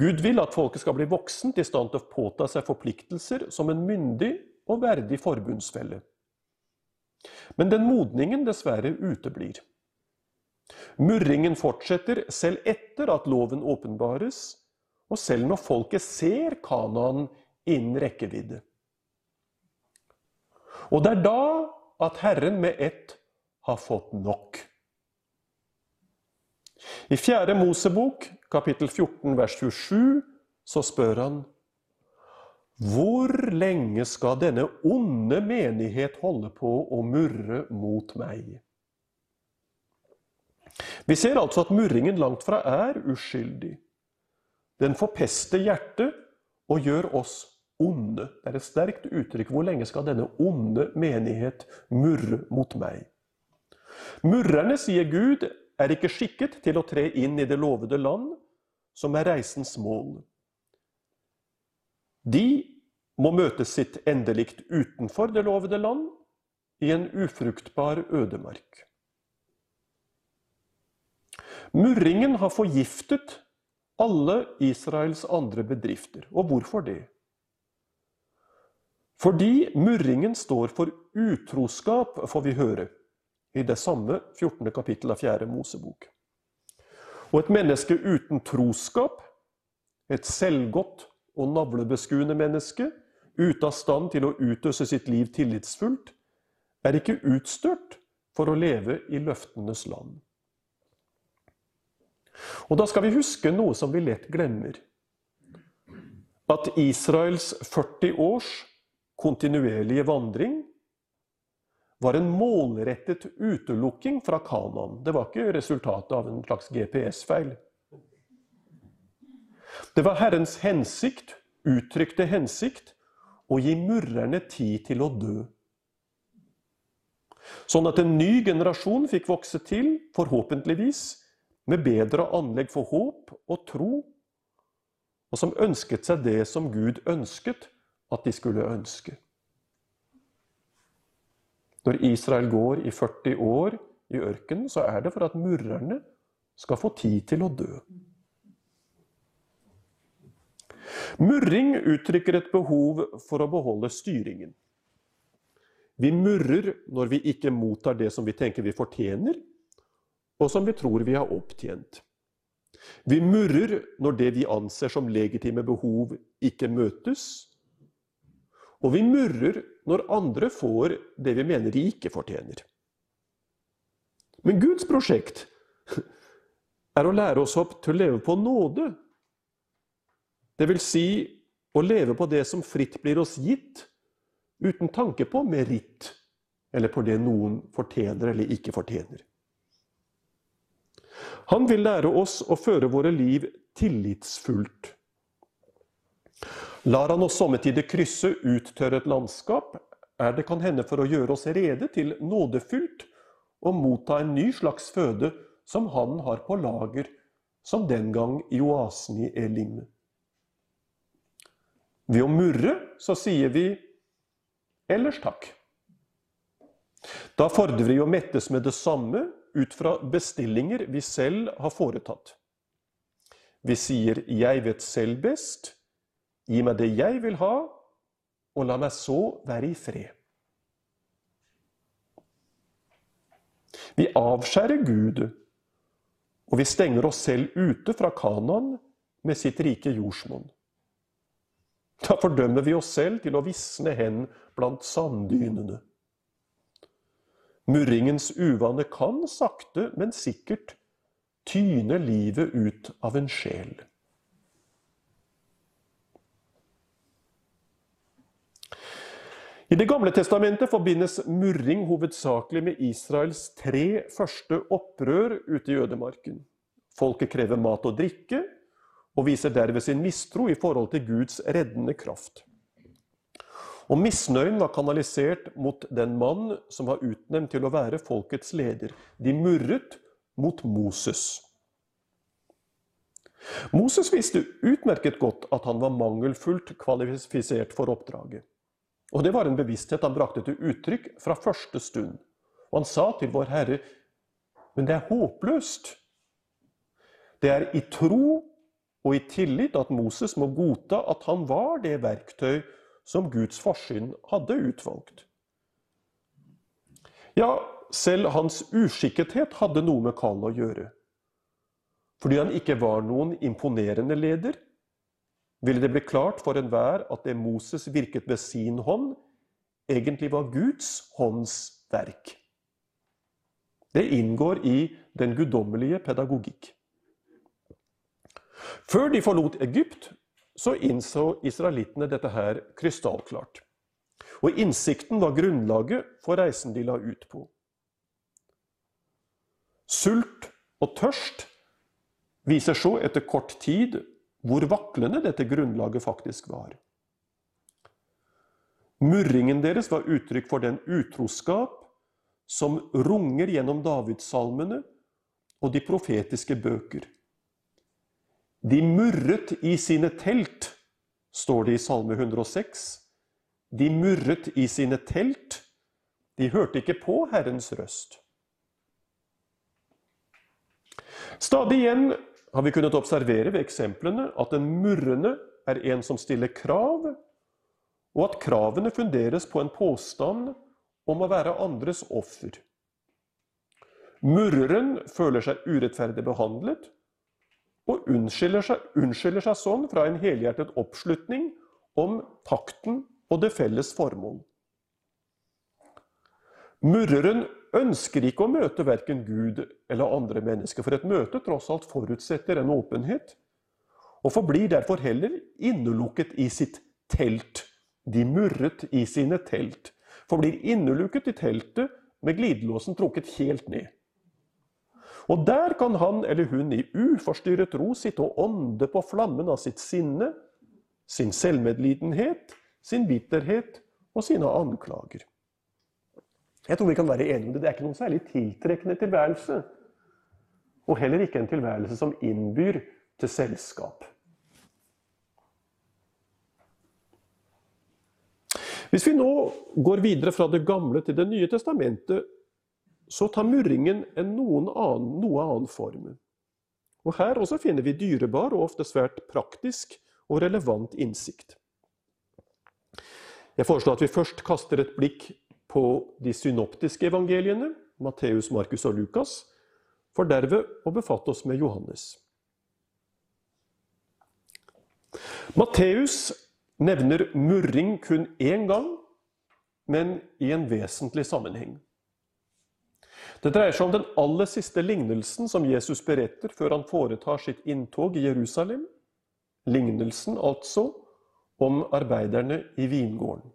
Gud vil at folket skal bli voksent, i stand til å påta seg forpliktelser som en myndig og verdig forbundsfelle. Men den modningen dessverre uteblir. Murringen fortsetter selv etter at loven åpenbares, og selv når folket ser Kanaan innen rekkevidde. Og det er da at Herren med ett har fått nok. I 4. Mosebok, kapittel 14, vers 27, så spør han Hvor lenge skal denne onde menighet holde på å murre mot meg? Vi ser altså at murringen langt fra er uskyldig. Den forpester hjertet og gjør oss onde. Det er et sterkt uttrykk. Hvor lenge skal denne onde menighet murre mot meg? Murrerne, sier Gud, er ikke skikket til å tre inn i det lovede land, som er reisens mål. De må møte sitt endelikt utenfor det lovede land, i en ufruktbar ødemark. Murringen har forgiftet alle Israels andre bedrifter. Og hvorfor det? Fordi murringen står for utroskap, får vi høre i det samme 14. kapittel av 4. Mosebok. Og et menneske uten troskap, et selvgodt og navlebeskuende menneske, ute av stand til å utøse sitt liv tillitsfullt, er ikke utstørt for å leve i løftenes land. Og da skal vi huske noe som vi lett glemmer. At Israels 40 års kontinuerlige vandring var en målrettet utelukking fra kanon. Det var ikke resultatet av en slags GPS-feil. Det var Herrens hensikt, uttrykte hensikt, å gi murrerne tid til å dø. Sånn at en ny generasjon fikk vokse til, forhåpentligvis, med bedre anlegg for håp og tro, og som ønsket seg det som Gud ønsket at de skulle ønske. Når Israel går i 40 år i ørkenen, så er det for at murrerne skal få tid til å dø. Murring uttrykker et behov for å beholde styringen. Vi murrer når vi ikke mottar det som vi tenker vi fortjener, og som vi tror vi har opptjent. Vi murrer når det vi anser som legitime behov, ikke møtes, og vi murrer når andre får det vi mener de ikke fortjener. Men Guds prosjekt er å lære oss opp til å leve på nåde. Det vil si å leve på det som fritt blir oss gitt, uten tanke på meritt, eller på det noen fortjener eller ikke fortjener. Han vil lære oss å føre våre liv tillitsfullt Lar han oss sommetider krysse uttørret landskap, er det kan hende for å gjøre oss rede til nådefullt å motta en ny slags føde som han har på lager, som den gang i oasen i Elim. Ved å murre så sier vi ellers takk. Da fordrer vi å mettes med det samme ut fra bestillinger vi selv har foretatt. Vi sier 'jeg vet selv best', Gi meg det jeg vil ha, og la meg så være i fred. Vi avskjærer Gud, og vi stenger oss selv ute fra Kanan med sitt rike jordsmonn. Da fordømmer vi oss selv til å visne hen blant sanddynene. Murringens uvane kan sakte, men sikkert tyne livet ut av en sjel. I Det gamle testamentet forbindes murring hovedsakelig med Israels tre første opprør ute i ødemarken. Folket krever mat og drikke, og viser derved sin mistro i forhold til Guds reddende kraft. Og Misnøyen var kanalisert mot den mann som var utnevnt til å være folkets leder. De murret mot Moses. Moses visste utmerket godt at han var mangelfullt kvalifisert for oppdraget. Og det var en bevissthet han brakte til uttrykk fra første stund. Og han sa til vår Herre, men det er håpløst. Det er i tro og i tillit at Moses må godta at han var det verktøy som Guds forsyn hadde utvalgt. Ja, selv hans uskikkethet hadde noe med kallet å gjøre. Fordi han ikke var noen imponerende leder, ville det bli klart for enhver at det Moses virket med sin hånd, egentlig var Guds hånds verk. Det inngår i den guddommelige pedagogikk. Før de forlot Egypt, så innså israelittene dette her krystallklart. Og innsikten var grunnlaget for reisen de la ut på. Sult og tørst viser så etter kort tid hvor vaklende dette grunnlaget faktisk var. Murringen deres var uttrykk for den utroskap som runger gjennom Davidssalmene og de profetiske bøker. De murret i sine telt, står det i Salme 106. De murret i sine telt. De hørte ikke på Herrens røst. Stadig igjen har vi kunnet observere ved eksemplene at den murrende er en som stiller krav, og at kravene funderes på en påstand om å være andres offer. Murreren føler seg urettferdig behandlet og unnskylder seg, unnskylder seg sånn fra en helhjertet oppslutning om takten og det felles formål. Murreren ønsker ikke å møte verken Gud eller andre mennesker, for et møte tross alt forutsetter en åpenhet, og forblir derfor heller innelukket i sitt telt. De murret i sine telt forblir innelukket i teltet med glidelåsen trukket helt ned. Og der kan han eller hun i uforstyrret ro sitte og ånde på flammen av sitt sinne, sin selvmedlidenhet, sin bitterhet og sine anklager. Jeg tror vi kan være enige om det. Det er ikke noen særlig tiltrekkende tilværelse. Og heller ikke en tilværelse som innbyr til selskap. Hvis vi nå går videre fra Det gamle til Det nye testamentet, så tar murringen en annen, noe annen form. Og Her også finner vi dyrebar og ofte svært praktisk og relevant innsikt. Jeg foreslår at vi først kaster et blikk på de synoptiske evangeliene, Matteus, Markus og Lukas, for derved å befatte oss med Johannes. Matteus nevner murring kun én gang, men i en vesentlig sammenheng. Det dreier seg om den aller siste lignelsen som Jesus beretter før han foretar sitt inntog i Jerusalem. Lignelsen altså om arbeiderne i vingården.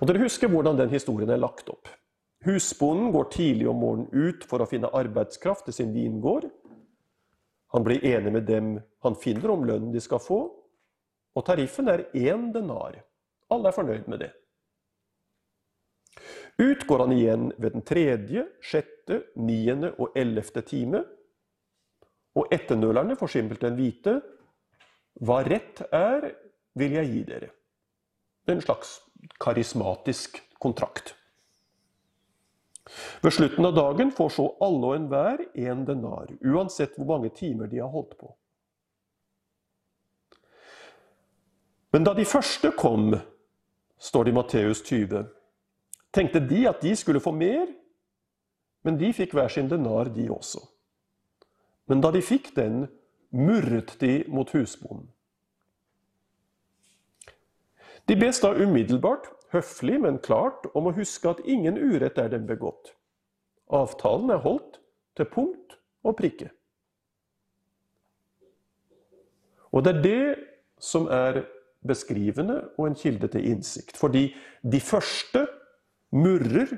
Og Dere husker hvordan den historien er lagt opp. Husbonden går tidlig om morgenen ut for å finne arbeidskraft til sin vingård. Han blir enig med dem han finner om lønnen de skal få, og tariffen er én denar. Alle er fornøyd med det. Ut går han igjen ved den tredje, sjette, niende og ellevte time. Og etternølerne får simpelthen vite hva rett er, vil jeg gi dere. Er en slags karismatisk kontrakt. Ved slutten av dagen får så alle og enhver en denar, uansett hvor mange timer de har holdt på. Men da de første kom, står det i Matteus 20, tenkte de at de skulle få mer, men de fikk hver sin denar, de også. Men da de fikk den, murret de mot husbonden. De bes da umiddelbart, høflig, men klart, om å huske at ingen urett er dem begått. Avtalen er holdt til punkt og prikke. Og det er det som er beskrivende og en kilde til innsikt. Fordi de første murrer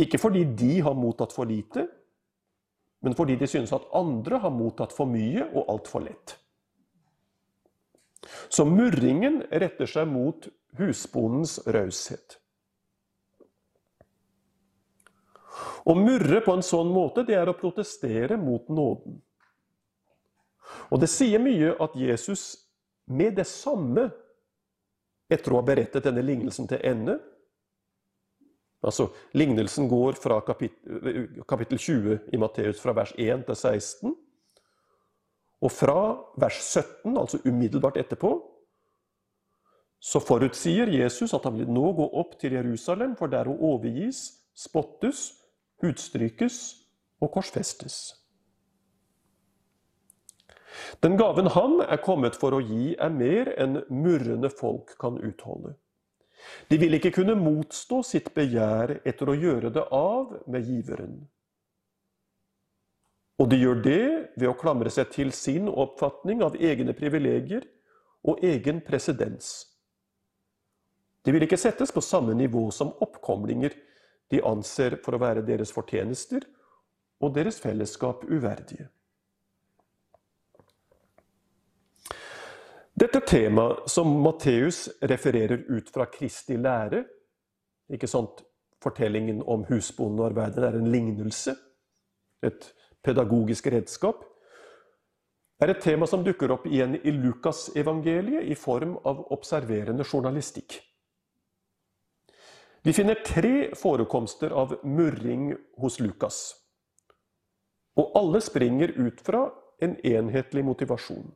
ikke fordi de har mottatt for lite, men fordi de synes at andre har mottatt for mye og altfor lett. Så murringen retter seg mot husbondens raushet. Å murre på en sånn måte, det er å protestere mot nåden. Og det sier mye at Jesus med det samme, etter å ha berettet denne lignelsen til ende Altså, Lignelsen går fra kapittel, kapittel 20 i Matteus, fra vers 1 til 16. Og fra vers 17, altså umiddelbart etterpå, så forutsier Jesus at han vil nå gå opp til Jerusalem for der å overgis, spottes, utstrykes og korsfestes. Den gaven han er kommet for å gi, er mer enn murrende folk kan utholde. De vil ikke kunne motstå sitt begjær etter å gjøre det av med giveren. Og de gjør det ved å klamre seg til sin oppfatning av egne privilegier og egen presedens. De vil ikke settes på samme nivå som oppkomlinger de anser for å være deres fortjenester og deres fellesskap uverdige. Dette temaet som Matteus refererer ut fra Kristi lære ikke sant? Fortellingen om husbonden og arbeideren er en lignelse, et pedagogisk redskap, er et tema som dukker opp igjen i Lukasevangeliet i form av observerende journalistikk. Vi finner tre forekomster av murring hos Lukas. Og alle springer ut fra en enhetlig motivasjon.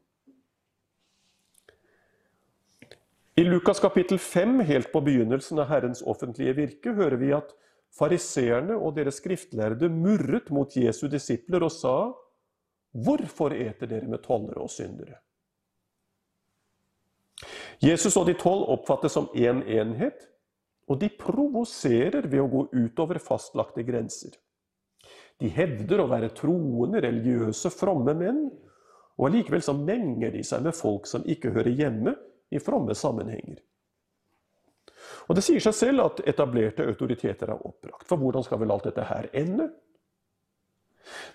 I Lukas kapittel 5, helt på begynnelsen av Herrens offentlige virke, hører vi at fariseerne og deres skriftlærde murret mot Jesu disipler og sa:" Hvorfor eter dere med tollere og syndere? Jesus og de tolv oppfattes som én en enhet, og de provoserer ved å gå utover fastlagte grenser. De hevder å være troende, religiøse, fromme menn, og allikevel så menger de seg med folk som ikke hører hjemme i fromme sammenhenger. Og Det sier seg selv at etablerte autoriteter er oppbrakt. For hvordan skal vel alt dette her ende?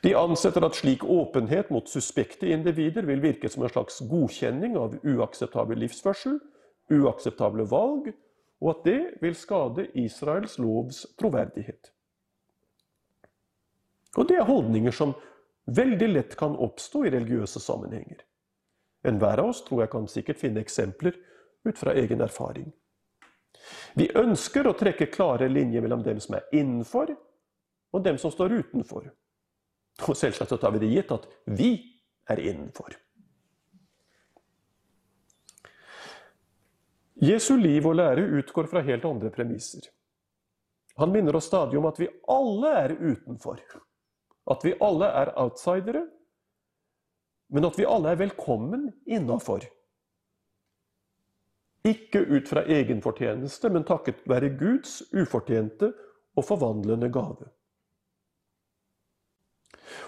De ansetter at slik åpenhet mot suspekte individer vil virke som en slags godkjenning av uakseptabel livsførsel, uakseptable valg og at det vil skade Israels lovs troverdighet. Og det er holdninger som veldig lett kan oppstå i religiøse sammenhenger. Enhver av oss tror jeg kan sikkert finne eksempler ut fra egen erfaring. Vi ønsker å trekke klare linjer mellom dem som er innenfor, og dem som står utenfor. Og selvsagt så tar vi det gitt at vi er innenfor. Jesu liv og lære utgår fra helt andre premisser. Han minner oss stadig om at vi alle er utenfor. At vi alle er outsidere, men at vi alle er velkommen innafor. Ikke ut fra egen fortjeneste, men takket være Guds ufortjente og forvandlende gave.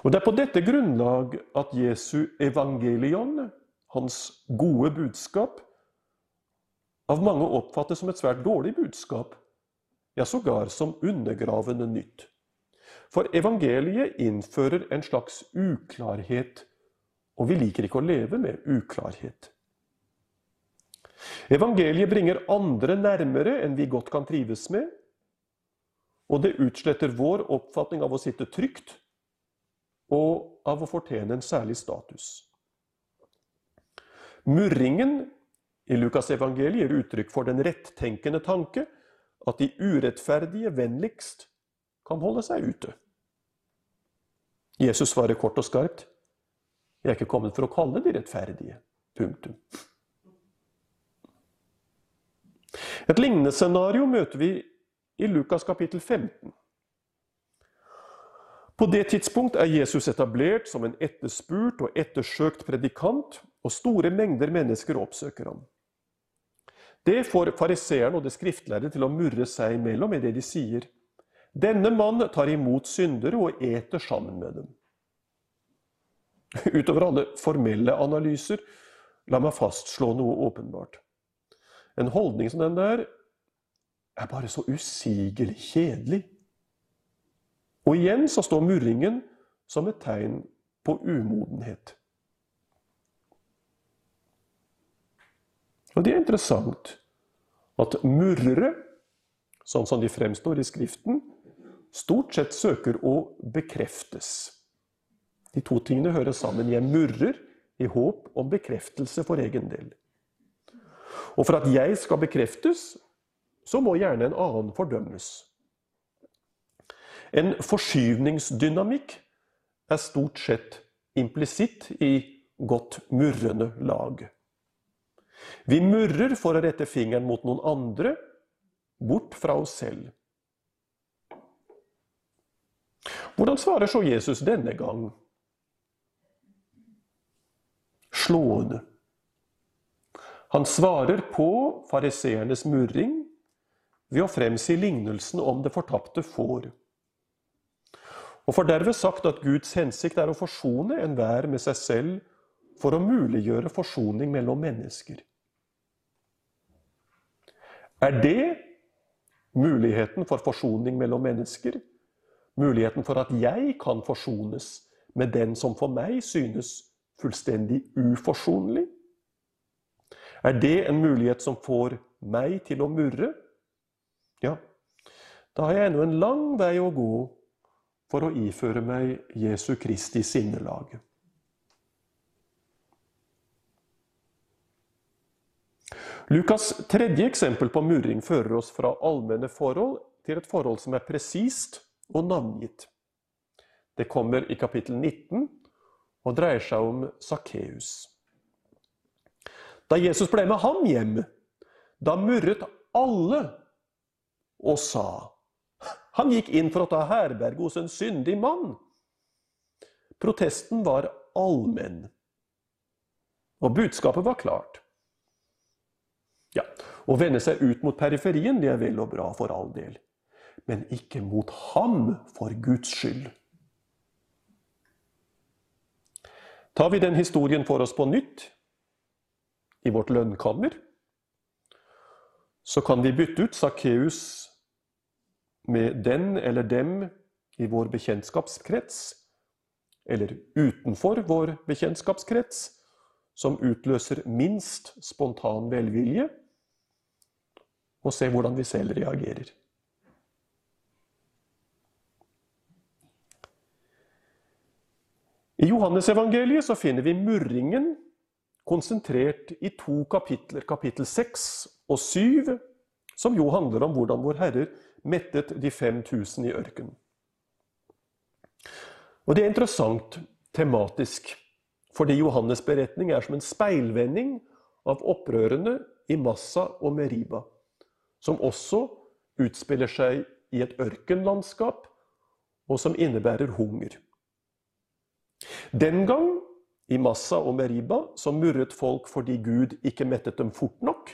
Og Det er på dette grunnlag at Jesu evangelion, hans gode budskap, av mange oppfattes som et svært dårlig budskap, ja, sågar som undergravende nytt. For evangeliet innfører en slags uklarhet, og vi liker ikke å leve med uklarhet. Evangeliet bringer andre nærmere enn vi godt kan trives med, og det utsletter vår oppfatning av å sitte trygt og av å fortjene en særlig status. Murringen i Lukasevangeliet gir uttrykk for den rettenkende tanke at de urettferdige vennligst kan holde seg ute. Jesus svarer kort og skarpt jeg er ikke kommet for å kalle de rettferdige. Punktum. Et lignende scenario møter vi i Lukas kapittel 15. På det tidspunkt er Jesus etablert som en etterspurt og ettersøkt predikant, og store mengder mennesker oppsøker ham. Det får fariseeren og det skriftlærde til å murre seg imellom i det de sier. Denne mann tar imot syndere og eter sammen med dem. Utover alle formelle analyser, la meg fastslå noe åpenbart. En holdning som den der er bare så usigelig kjedelig. Og igjen så står murringen som et tegn på umodenhet. Og det er interessant at murrere, sånn som de fremstår i Skriften, stort sett søker å bekreftes. De to tingene hører sammen. Jeg murrer i håp om bekreftelse for egen del. Og for at jeg skal bekreftes, så må gjerne en annen fordømmes. En forskyvningsdynamikk er stort sett implisitt i godt murrende lag. Vi murrer for å rette fingeren mot noen andre, bort fra oss selv. Hvordan svarer så Jesus denne gang? Slående. Han svarer på fariseernes murring ved å fremsi lignelsen om det fortapte får. Og får derved sagt at Guds hensikt er å forsone enhver med seg selv for å muliggjøre forsoning mellom mennesker. Er det muligheten for forsoning mellom mennesker? Muligheten for at jeg kan forsones med den som for meg synes fullstendig uforsonlig? Er det en mulighet som får meg til å murre? Ja, da har jeg ennå en lang vei å gå for å iføre meg Jesu Kristi sinnelag. Lukas' tredje eksempel på murring fører oss fra allmenne forhold til et forhold som er presist og navngitt. Det kommer i kapittel 19 og dreier seg om Sakkeus. Da Jesus ble med ham hjem, da murret alle og sa Han gikk inn for å ta herberge hos en syndig mann. Protesten var allmenn, og budskapet var klart. Ja, Å vende seg ut mot periferien det er vel og bra for all del, men ikke mot ham for Guds skyld. Tar vi den historien for oss på nytt i vårt lønnkammer, så kan vi bytte ut Sakkeus med den eller dem i vår bekjentskapskrets, eller utenfor vår bekjentskapskrets, som utløser minst spontan velvilje, og se hvordan vi selv reagerer. I Johannesevangeliet så finner vi murringen konsentrert i to kapitler, kapittel 6 og 7, som jo handler om hvordan vår Herre mettet de 5000 i ørkenen. Og det er interessant tematisk, fordi Johannes' beretning er som en speilvending av opprørene i Massa og Meriba som også utspiller seg i et ørkenlandskap, og som innebærer hunger. Den gang, i Massa og Meriba, så murret folk fordi Gud ikke mettet dem fort nok.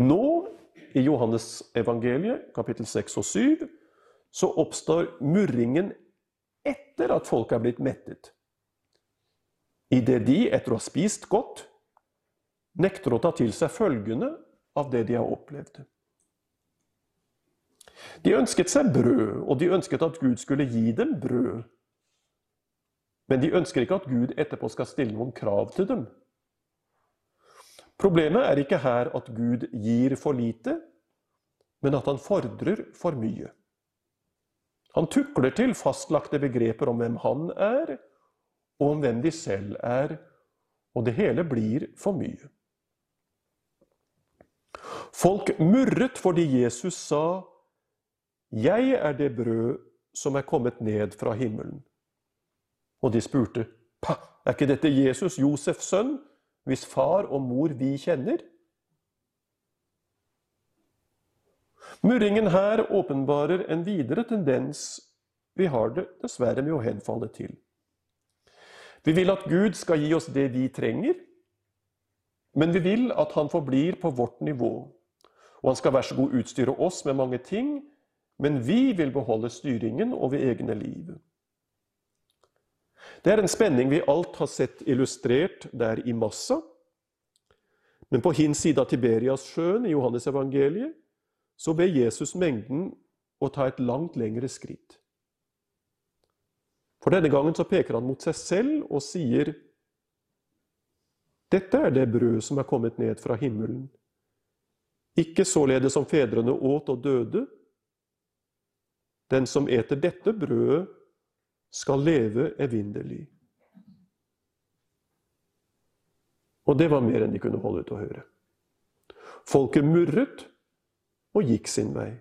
Nå, i Johannes evangeliet, kapittel 6 og 7, så oppstår murringen etter at folk er blitt mettet. Idet de, etter å ha spist godt, nekter å ta til seg følgene av det de har opplevd. De ønsket seg brød, og de ønsket at Gud skulle gi dem brød. Men de ønsker ikke at Gud etterpå skal stille noen krav til dem. Problemet er ikke her at Gud gir for lite, men at han fordrer for mye. Han tukler til fastlagte begreper om hvem han er, og om hvem de selv er, og det hele blir for mye. Folk murret fordi Jesus sa, 'Jeg er det brød som er kommet ned fra himmelen'. Og de spurte, 'Pa, er ikke dette Jesus, Josefs sønn, hvis far og mor vi kjenner?' Murringen her åpenbarer en videre tendens vi har det dessverre med å henfalle til. Vi vil at Gud skal gi oss det vi trenger, men vi vil at han forblir på vårt nivå. Og han skal være så god utstyre oss med mange ting, men vi vil beholde styringen over egne liv. Det er en spenning vi alt har sett illustrert der i Massa. Men på hin side av Tiberiassjøen i Johannes evangeliet så ber Jesus mengden å ta et langt lengre skritt. For denne gangen så peker han mot seg selv og sier dette er det brød som er kommet ned fra himmelen. Ikke således som fedrene åt og døde. Den som eter dette brødet, skal leve evinnelig. Og det var mer enn de kunne holde ut å høre. Folket murret og gikk sin vei.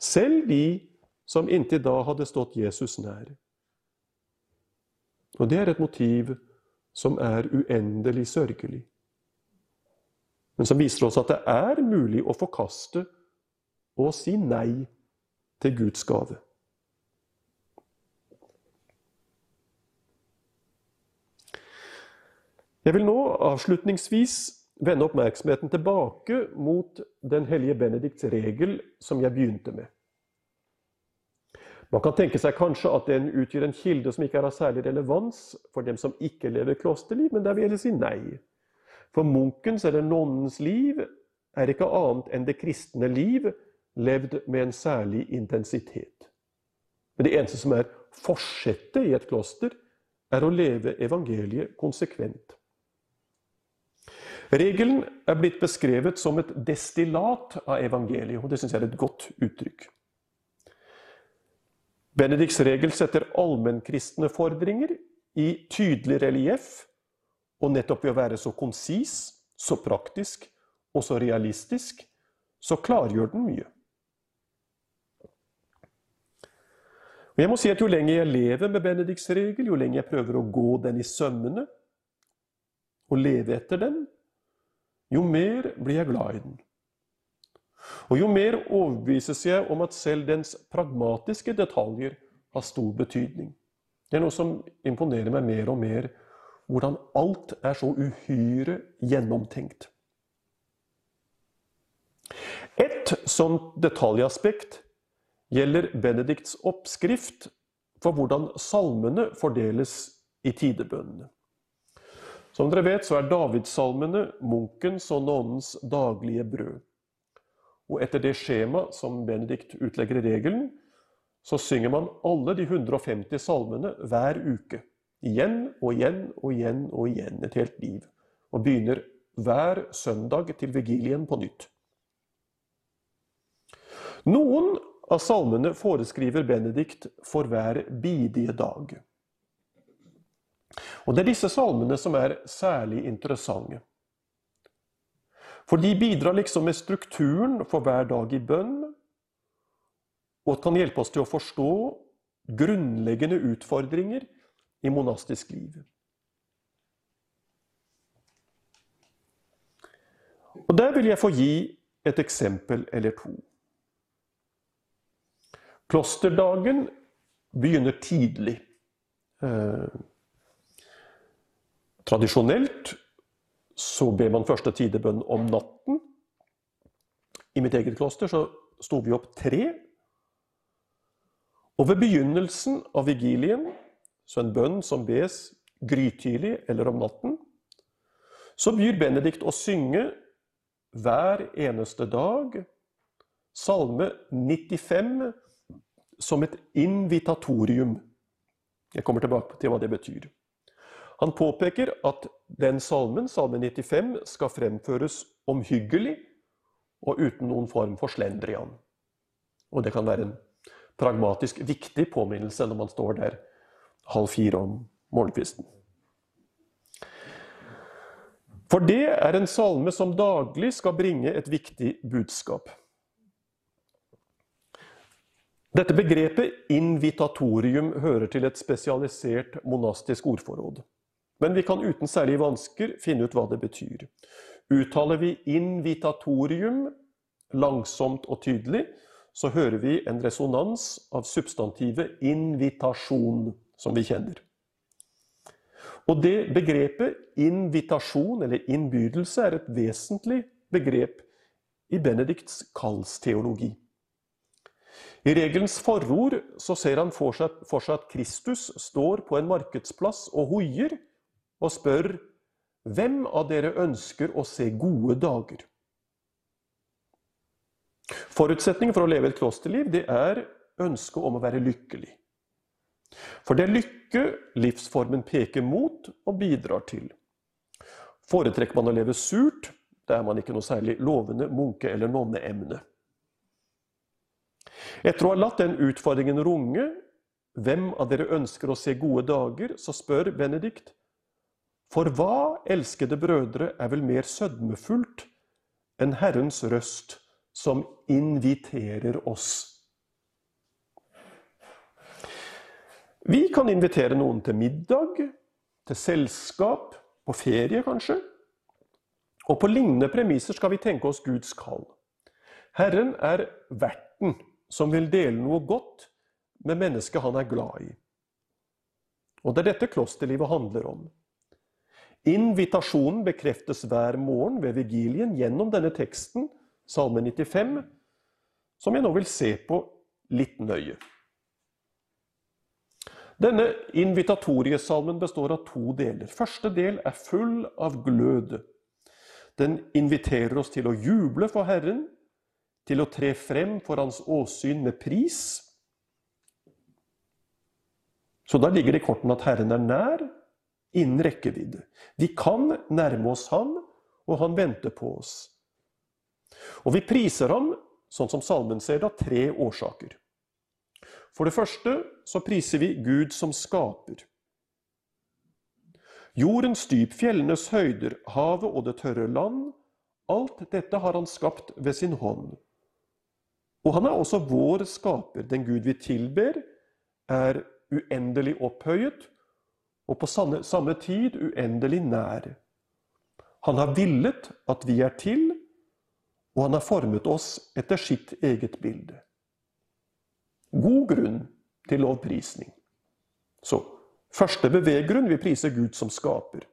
Selv de som inntil da hadde stått Jesus nær. Og det er et motiv som er uendelig sørgelig. Men som viser oss at det er mulig å forkaste og si nei til Guds gave. Jeg vil nå avslutningsvis vende oppmerksomheten tilbake mot den hellige Benedikts regel som jeg begynte med. Man kan tenke seg kanskje at den utgjør en kilde som ikke er av særlig relevans for dem som ikke lever klosterliv, men der vil jeg si nei. For munkens eller nonnens liv er ikke annet enn det kristne liv levd med en særlig intensitet. Men det eneste som er forsettet i et kloster, er å leve evangeliet konsekvent. Regelen er blitt beskrevet som et destillat av evangeliet, og det syns jeg er et godt uttrykk. Benedikts regel setter allmennkristne fordringer i tydelig relieff, og nettopp ved å være så konsis, så praktisk og så realistisk, så klargjør den mye. Og jeg må si at Jo lenger jeg lever med Benedikts regel, jo lenger jeg prøver å gå den i sømmene og leve etter den, jo mer blir jeg glad i den. Og jo mer overbevises jeg om at selv dens pragmatiske detaljer har stor betydning. Det er noe som imponerer meg mer og mer, hvordan alt er så uhyre gjennomtenkt. Et sånt detaljaspekt gjelder Benedikts oppskrift for hvordan salmene fordeles i tidebønnene. Som dere vet, så er Davidssalmene munkens og nonnens daglige brød. Og etter det skjema som Benedikt utlegger i regelen, så synger man alle de 150 salmene hver uke. Igjen og igjen og igjen og igjen et helt liv. Og begynner hver søndag til vigilien på nytt. Noen av salmene foreskriver Benedikt for hver bidige dag. Og Det er disse salmene som er særlig interessante. For de bidrar liksom med strukturen for hver dag i bønn, og kan hjelpe oss til å forstå grunnleggende utfordringer i monastisk liv. Og Der vil jeg få gi et eksempel eller to. Klosterdagen begynner tidlig. Eh, tradisjonelt så ber man første tidebønn om natten. I mitt eget kloster så sto vi opp tre. Og ved begynnelsen av vigilien, så en bønn som bes grytidlig eller om natten, så byr Benedikt å synge hver eneste dag salme 95 som et invitatorium. Jeg kommer tilbake til hva det betyr. Han påpeker at den salmen, salme 95, skal fremføres omhyggelig og uten noen form for slendrian. Og det kan være en pragmatisk viktig påminnelse når man står der halv fire om morgenkvisten. For det er en salme som daglig skal bringe et viktig budskap. Dette begrepet invitatorium hører til et spesialisert monastisk ordforråd. Men vi kan uten særlige vansker finne ut hva det betyr. Uttaler vi invitatorium langsomt og tydelig, så hører vi en resonans av substantivet invitasjon, som vi kjenner. Og det begrepet invitasjon, eller innbydelse, er et vesentlig begrep i Benedikts kallsteologi. I regelens forord så ser han for seg, for seg at Kristus står på en markedsplass og hoier og spør hvem av dere ønsker å se gode dager? Forutsetningen for å leve et klosterliv det er ønsket om å være lykkelig. For det er lykke livsformen peker mot og bidrar til. Foretrekker man å leve surt, da er man ikke noe særlig lovende munke- eller nonneemne. Etter å ha latt den utfordringen runge, hvem av dere ønsker å se gode dager, så spør Benedikt for hva, elskede brødre, er vel mer sødmefullt enn Herrens røst som inviterer oss? Vi kan invitere noen til middag, til selskap, på ferie kanskje. Og på lignende premisser skal vi tenke oss Guds kall. Herren er verten som vil dele noe godt med mennesket han er glad i. Og det er dette klosterlivet handler om. Invitasjonen bekreftes hver morgen ved vigilien gjennom denne teksten, Salme 95, som jeg nå vil se på litt nøye. Denne invitatoriesalmen består av to deler. Første del er full av glød. Den inviterer oss til å juble for Herren, til å tre frem for Hans åsyn med pris. Så da ligger det i kortene at Herren er nær, innen rekkevidde. Vi kan nærme oss Ham, og Han venter på oss. Og vi priser Ham, sånn som salmen ser det, av tre årsaker. For det første så priser vi Gud som skaper. Jordens dyp, fjellenes høyder, havet og det tørre land, alt dette har han skapt ved sin hånd. Og han er også vår skaper. Den Gud vi tilber, er uendelig opphøyet og på samme, tid uendelig nær. Han har villet at vi er til, og han har formet oss etter sitt eget bilde. God grunn til lovprisning. Så første beveggrunn vi priser Gud som skaper.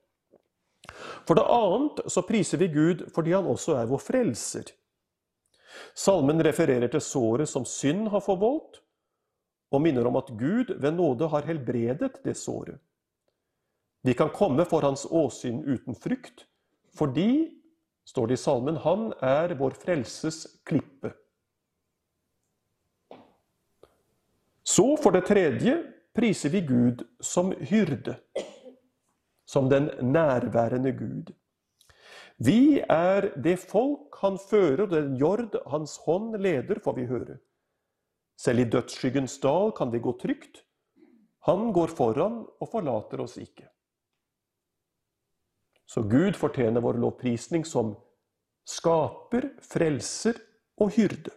For det annet så priser vi Gud fordi han også er vår frelser. Salmen refererer til såret som synd har forvoldt, og minner om at Gud ved nåde har helbredet det såret. Vi kan komme for hans åsyn uten frykt, fordi, står det i salmen, han er vår frelses klippe. Så for det tredje priser vi Gud som hyrde, som den nærværende Gud. Vi er det folk han fører, og den jord hans hånd leder, får vi høre. Selv i dødsskyggens dal kan vi gå trygt. Han går foran og forlater oss ikke. Så Gud fortjener vår lovprisning som skaper, frelser og hyrde.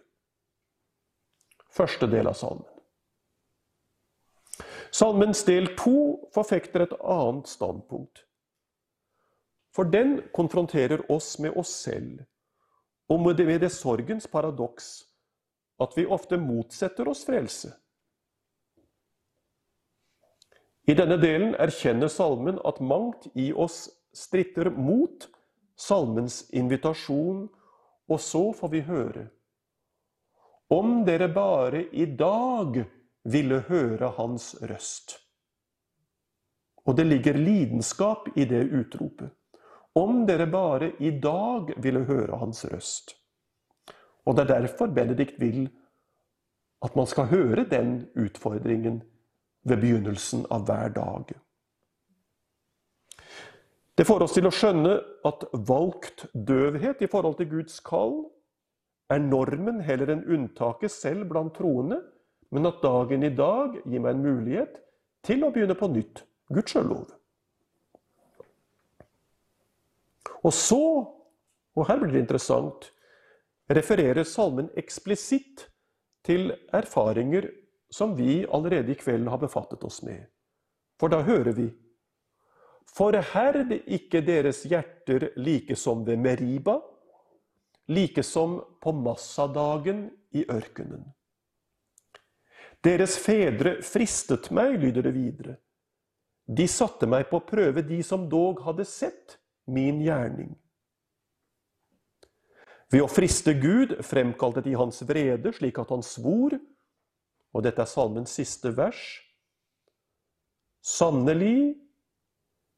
Første del av salmen. Salmens del to forfekter et annet standpunkt. For den konfronterer oss med oss selv, og med det, sorgens paradoks at vi ofte motsetter oss frelse. I denne delen erkjenner salmen at mangt i oss stritter mot salmens invitasjon, og så får vi høre Om dere bare i dag ville høre hans røst. Og det ligger lidenskap i det utropet. Om dere bare i dag ville høre hans røst. Og det er derfor Benedikt vil at man skal høre den utfordringen ved begynnelsen av hver dag. Det får oss til å skjønne at valgt døvhet i forhold til Guds kall er normen heller enn unntaket selv blant troende, men at dagen i dag gir meg en mulighet til å begynne på nytt. Guds Gudskjelov. Og så, og her blir det interessant, refererer salmen eksplisitt til erfaringer som vi allerede i kveld har befattet oss med. For da hører vi Forherd ikke deres hjerter like som ved Meriba, like som på Massadagen i ørkenen. Deres fedre fristet meg, lyder det videre. De satte meg på prøve, de som dog hadde sett min gjerning. Ved å friste Gud fremkalte de hans vrede, slik at han svor, og dette er salmens siste vers. Sannelig,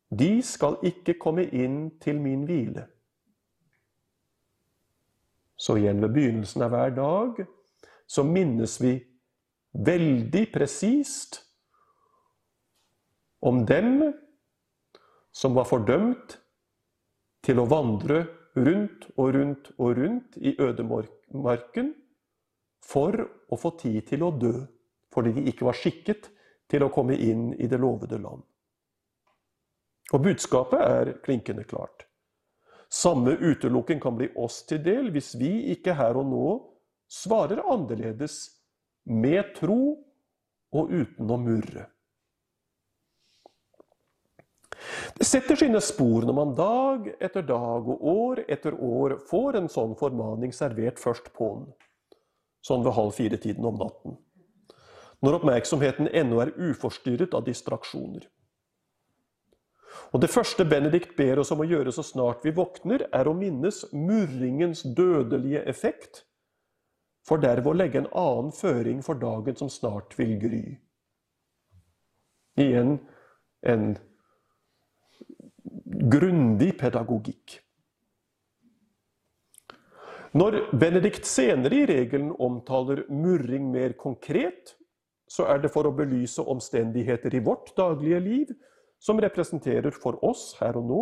de skal ikke komme inn til min hvile. Så igjen ved begynnelsen av hver dag så minnes vi veldig presist om dem som var fordømt til å vandre rundt og rundt og rundt i ødemarken for å få tid til å dø, fordi de ikke var skikket til å komme inn i det lovede land. Og budskapet er klinkende klart. Samme utelukking kan bli oss til del hvis vi ikke her og nå svarer annerledes, med tro og uten å murre. Det setter sine spor når man dag etter dag og år etter år får en sånn formaning servert først på'n, sånn ved halv fire-tiden om natten, når oppmerksomheten ennå er uforstyrret av distraksjoner. Og Det første Benedikt ber oss om å gjøre så snart vi våkner, er å minnes murringens dødelige effekt, for derved å legge en annen føring for dagen som snart vil gry. Igjen en grundig pedagogikk. Når Benedikt senere i regelen omtaler murring mer konkret, så er det for å belyse omstendigheter i vårt daglige liv som representerer for oss her og nå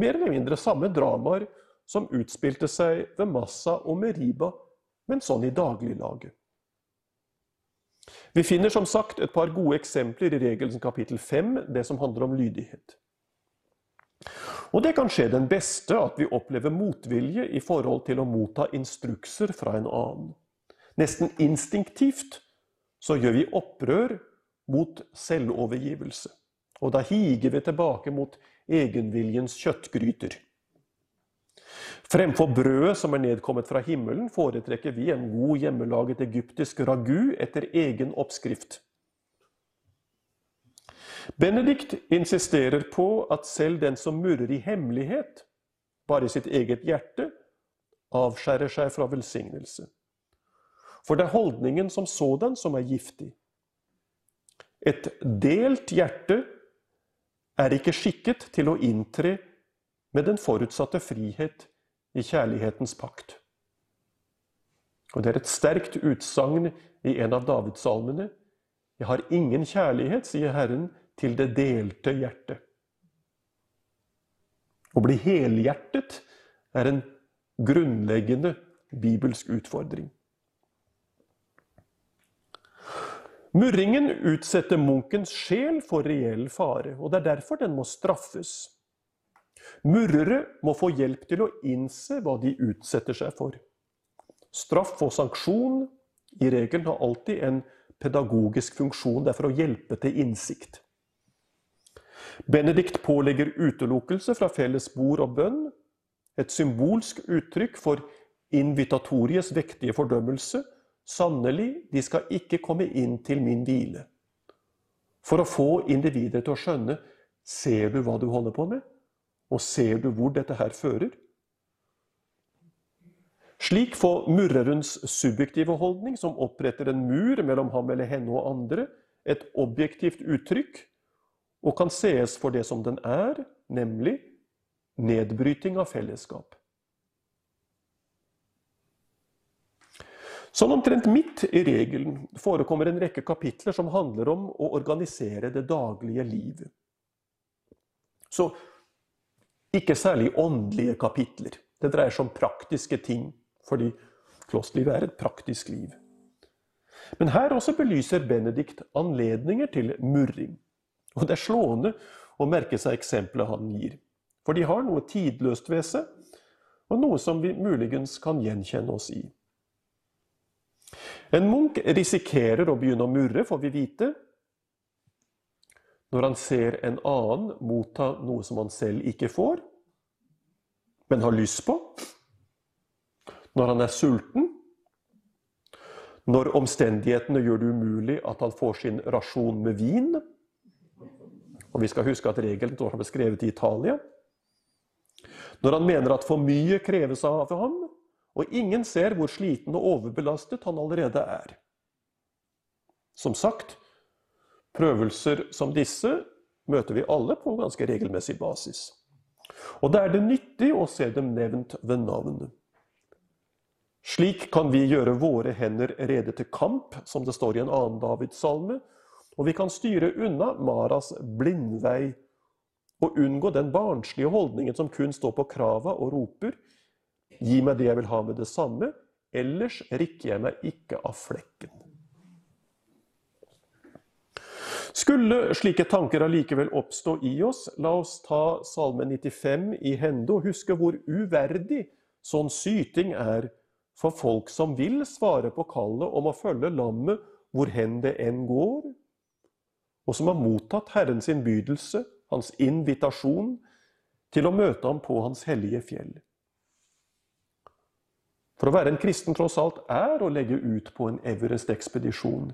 mer eller mindre samme dramaer som utspilte seg ved Massa og Meriba, men sånn i dagliglaget. Vi finner som sagt et par gode eksempler i regelens kapittel 5, det som handler om lydighet. Og det kan skje den beste at vi opplever motvilje i forhold til å motta instrukser fra en annen. Nesten instinktivt så gjør vi opprør mot selvovergivelse. Og da higer vi tilbake mot egenviljens kjøttgryter. Fremfor brødet som er nedkommet fra himmelen, foretrekker vi en god hjemmelaget egyptisk ragu etter egen oppskrift. Benedikt insisterer på at selv den som murrer i hemmelighet, bare i sitt eget hjerte, avskjærer seg fra velsignelse. For det er holdningen som sådan som er giftig. Et delt hjerte er ikke skikket til å inntre med den forutsatte frihet i kjærlighetens pakt. Og Det er et sterkt utsagn i en av Davidssalmene. Jeg har ingen kjærlighet, sier Herren, til det delte hjertet. Å bli helhjertet er en grunnleggende bibelsk utfordring. Murringen utsetter munkens sjel for reell fare, og det er derfor den må straffes. Murrere må få hjelp til å innse hva de utsetter seg for. Straff og sanksjon i regelen har alltid en pedagogisk funksjon, det er for å hjelpe til innsikt. Benedikt pålegger utelukkelse fra felles bord og bønn, et symbolsk uttrykk for invitatoriets vektige fordømmelse, Sannelig, de skal ikke komme inn til min hvile. For å få individet til å skjønne ser du hva du holder på med, og ser du hvor dette her fører? Slik får murrerens subjektive holdning, som oppretter en mur mellom ham eller henne og andre, et objektivt uttrykk, og kan sees for det som den er, nemlig nedbryting av fellesskap. Sånn omtrent midt i regelen forekommer en rekke kapitler som handler om å organisere det daglige liv. Så ikke særlig åndelige kapitler. Det dreier seg om praktiske ting, fordi klosterlivet er et praktisk liv. Men her også belyser Benedikt anledninger til murring. Og det er slående å merke seg eksempelet han gir. For de har noe tidløst ved seg, og noe som vi muligens kan gjenkjenne oss i. En munk risikerer å begynne å murre, får vi vite, når han ser en annen motta noe som han selv ikke får, men har lyst på. Når han er sulten. Når omstendighetene gjør det umulig at han får sin rasjon med vin. Og vi skal huske at regelen står beskrevet i Italia. Når han mener at for mye kreves av ham, og ingen ser hvor sliten og overbelastet han allerede er. Som sagt, prøvelser som disse møter vi alle på ganske regelmessig basis. Og da er det nyttig å se dem nevnt ved navn. Slik kan vi gjøre våre hender rede til kamp, som det står i en annen Davids-salme, og vi kan styre unna Maras blindvei og unngå den barnslige holdningen som kun står på krava og roper Gi meg det jeg vil ha med det samme, ellers rikker jeg meg ikke av flekken. Skulle slike tanker allikevel oppstå i oss, la oss ta Salme 95 i hende og huske hvor uverdig sånn syting er for folk som vil svare på kallet om å følge lammet hvor hen det enn går, og som har mottatt Herrens innbydelse hans invitasjon til å møte ham på hans hellige fjell. For å være en kristen tross alt er å legge ut på en Everest-ekspedisjon.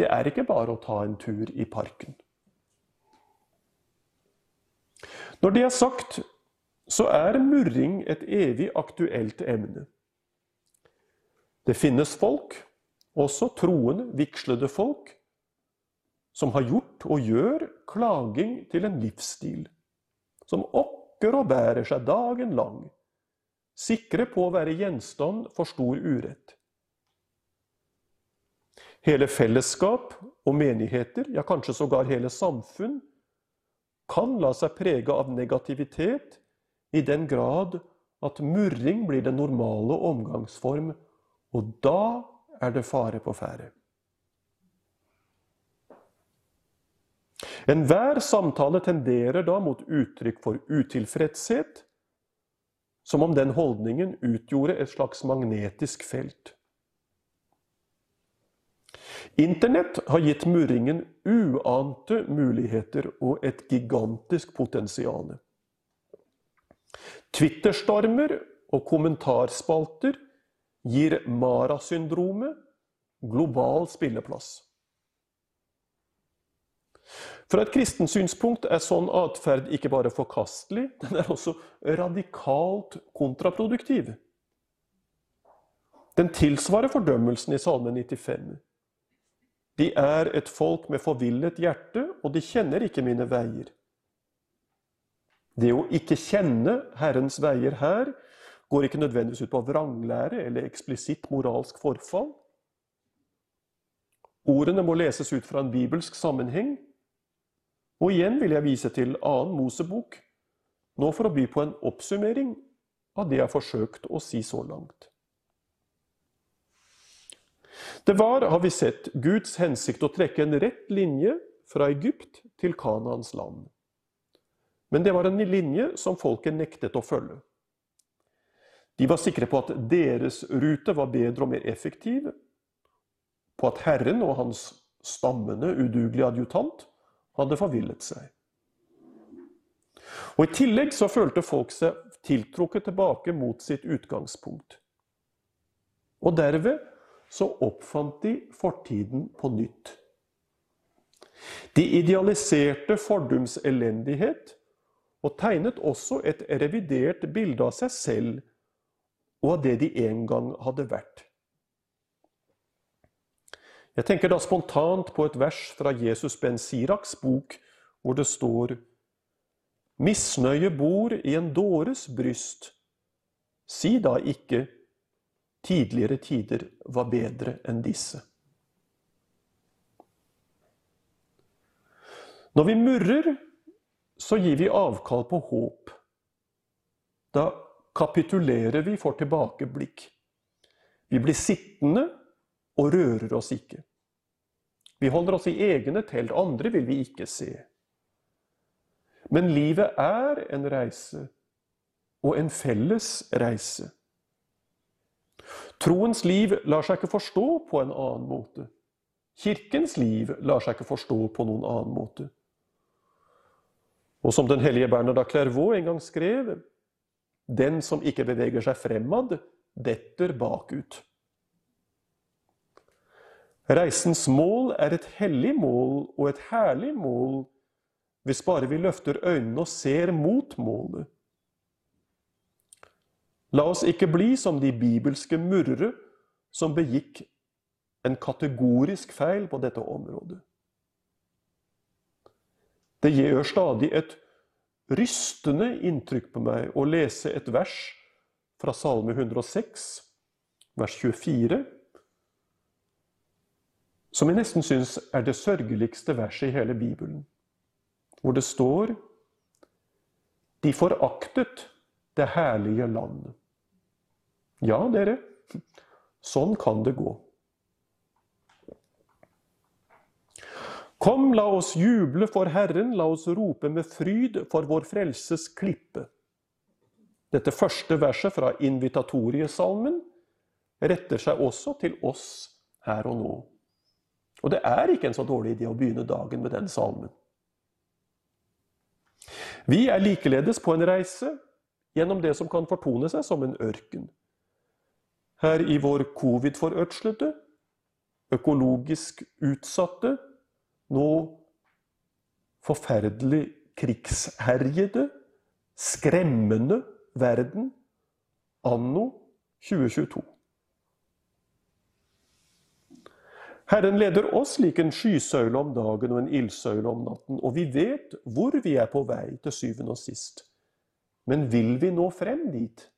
Det er ikke bare å ta en tur i parken. Når det er sagt, så er murring et evig aktuelt emne. Det finnes folk, også troende, vigslede folk, som har gjort og gjør klaging til en livsstil, som okker og bærer seg dagen lang, sikre på å være gjenstand for stor urett. Hele fellesskap og menigheter, ja kanskje sågar hele samfunn, kan la seg prege av negativitet i den grad at murring blir den normale omgangsform, og da er det fare på ferde. Enhver samtale tenderer da mot uttrykk for utilfredshet, som om den holdningen utgjorde et slags magnetisk felt. Internett har gitt murringen uante muligheter og et gigantisk potensial. Twitterstormer og kommentarspalter gir Mara-syndromet global spilleplass. Fra et kristent synspunkt er sånn atferd ikke bare forkastelig, den er også radikalt kontraproduktiv. Den tilsvarer fordømmelsen i Salme 95. De er et folk med forvillet hjerte, og de kjenner ikke mine veier. Det å ikke kjenne Herrens veier her går ikke nødvendigvis ut på vranglære eller eksplisitt moralsk forfall. Ordene må leses ut fra en bibelsk sammenheng, og igjen vil jeg vise til annen Mosebok, nå for å by på en oppsummering av det jeg har forsøkt å si så langt. Det var, har vi sett, Guds hensikt å trekke en rett linje fra Egypt til Kanaans land. Men det var en linje som folket nektet å følge. De var sikre på at deres rute var bedre og mer effektiv, på at Herren og hans stammende, udugelige adjutant hadde forvillet seg. Og I tillegg så følte folk seg tiltrukket tilbake mot sitt utgangspunkt. Og derved så oppfant de fortiden på nytt. De idealiserte fordums elendighet og tegnet også et revidert bilde av seg selv og av det de en gang hadde vært. Jeg tenker da spontant på et vers fra Jesus Ben Siraks bok, hvor det står Misnøye bor i en dåres bryst. Si da ikke tidligere tider var bedre enn disse. Når vi murrer, så gir vi avkall på håp. Da kapitulerer vi for tilbakeblikk. Vi blir sittende og rører oss ikke. Vi holder oss i egne telt, andre vil vi ikke se. Men livet er en reise, og en felles reise. Troens liv lar seg ikke forstå på en annen måte. Kirkens liv lar seg ikke forstå på noen annen måte. Og som den hellige Bernard av Clairvaux en gang skrev Den som ikke beveger seg fremad, detter bakut. Reisens mål er et hellig mål og et herlig mål hvis bare vi løfter øynene og ser mot målet. La oss ikke bli som de bibelske murrere som begikk en kategorisk feil på dette området. Det gjør stadig et rystende inntrykk på meg å lese et vers fra Salme 106, vers 24 som jeg nesten syns er det sørgeligste verset i hele Bibelen, hvor det står De foraktet det herlige landet. Ja, dere, sånn kan det gå. Kom, la oss juble for Herren, la oss rope med fryd for vår frelses klippe. Dette første verset fra invitatoriesalmen retter seg også til oss her og nå. Og det er ikke en så dårlig idé å begynne dagen med den salmen. Vi er likeledes på en reise gjennom det som kan fortone seg som en ørken. Her i vår covid-forørslede, økologisk utsatte, nå forferdelig krigsherjede, skremmende verden anno 2022. Herren leder oss lik en skysøyle om dagen og en ildsøyle om natten, og vi vet hvor vi er på vei til syvende og sist. Men vil vi nå frem dit?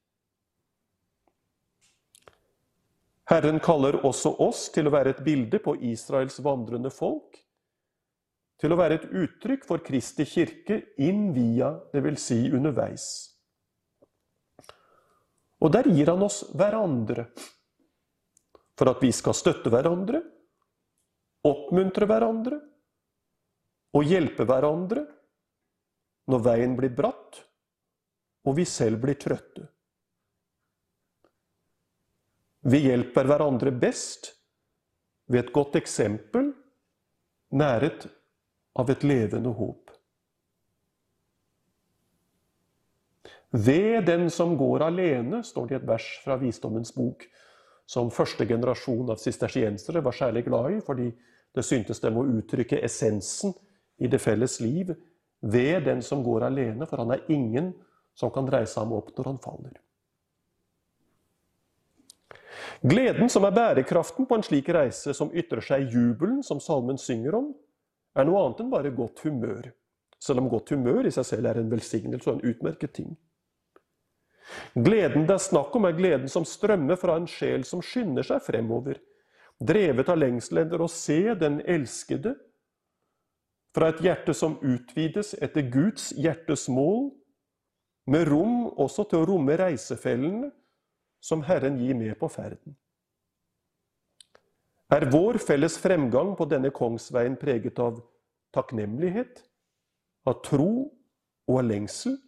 Herren kaller også oss til å være et bilde på Israels vandrende folk, til å være et uttrykk for Kristi kirke inn via, dvs. Si underveis. Og der gir han oss hverandre, for at vi skal støtte hverandre, oppmuntre hverandre og hjelpe hverandre når veien blir bratt og vi selv blir trøtte. Vi hjelper hverandre best ved et godt eksempel, næret av et levende håp. Ved den som går alene, står det i et vers fra Visdommens bok, som første generasjon av sistersiensere var særlig glad i, fordi det syntes dem å uttrykke essensen i det felles liv ved den som går alene, for han er ingen som kan reise ham opp når han faller. Gleden som er bærekraften på en slik reise, som ytrer seg i jubelen som salmen synger om, er noe annet enn bare godt humør. Selv om godt humør i seg selv er en velsignelse og en utmerket ting. Gleden det er snakk om, er gleden som strømmer fra en sjel som skynder seg fremover, drevet av lengsel etter å se den elskede, fra et hjerte som utvides etter Guds hjertes mål, med rom også til å romme reisefellene som Herren gir med på ferden. Er vår felles fremgang på denne kongsveien preget av takknemlighet, av tro og av lengsel,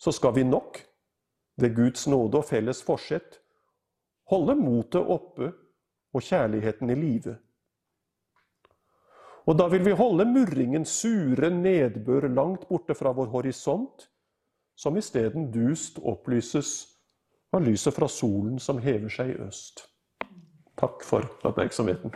så skal vi nok, ved Guds nåde og felles forsett, holde motet oppe og kjærligheten i live. Og da vil vi holde murringen, sure nedbør langt borte fra vår horisont, som isteden dust opplyses av lyset fra solen som hever seg i øst. Takk for oppmerksomheten.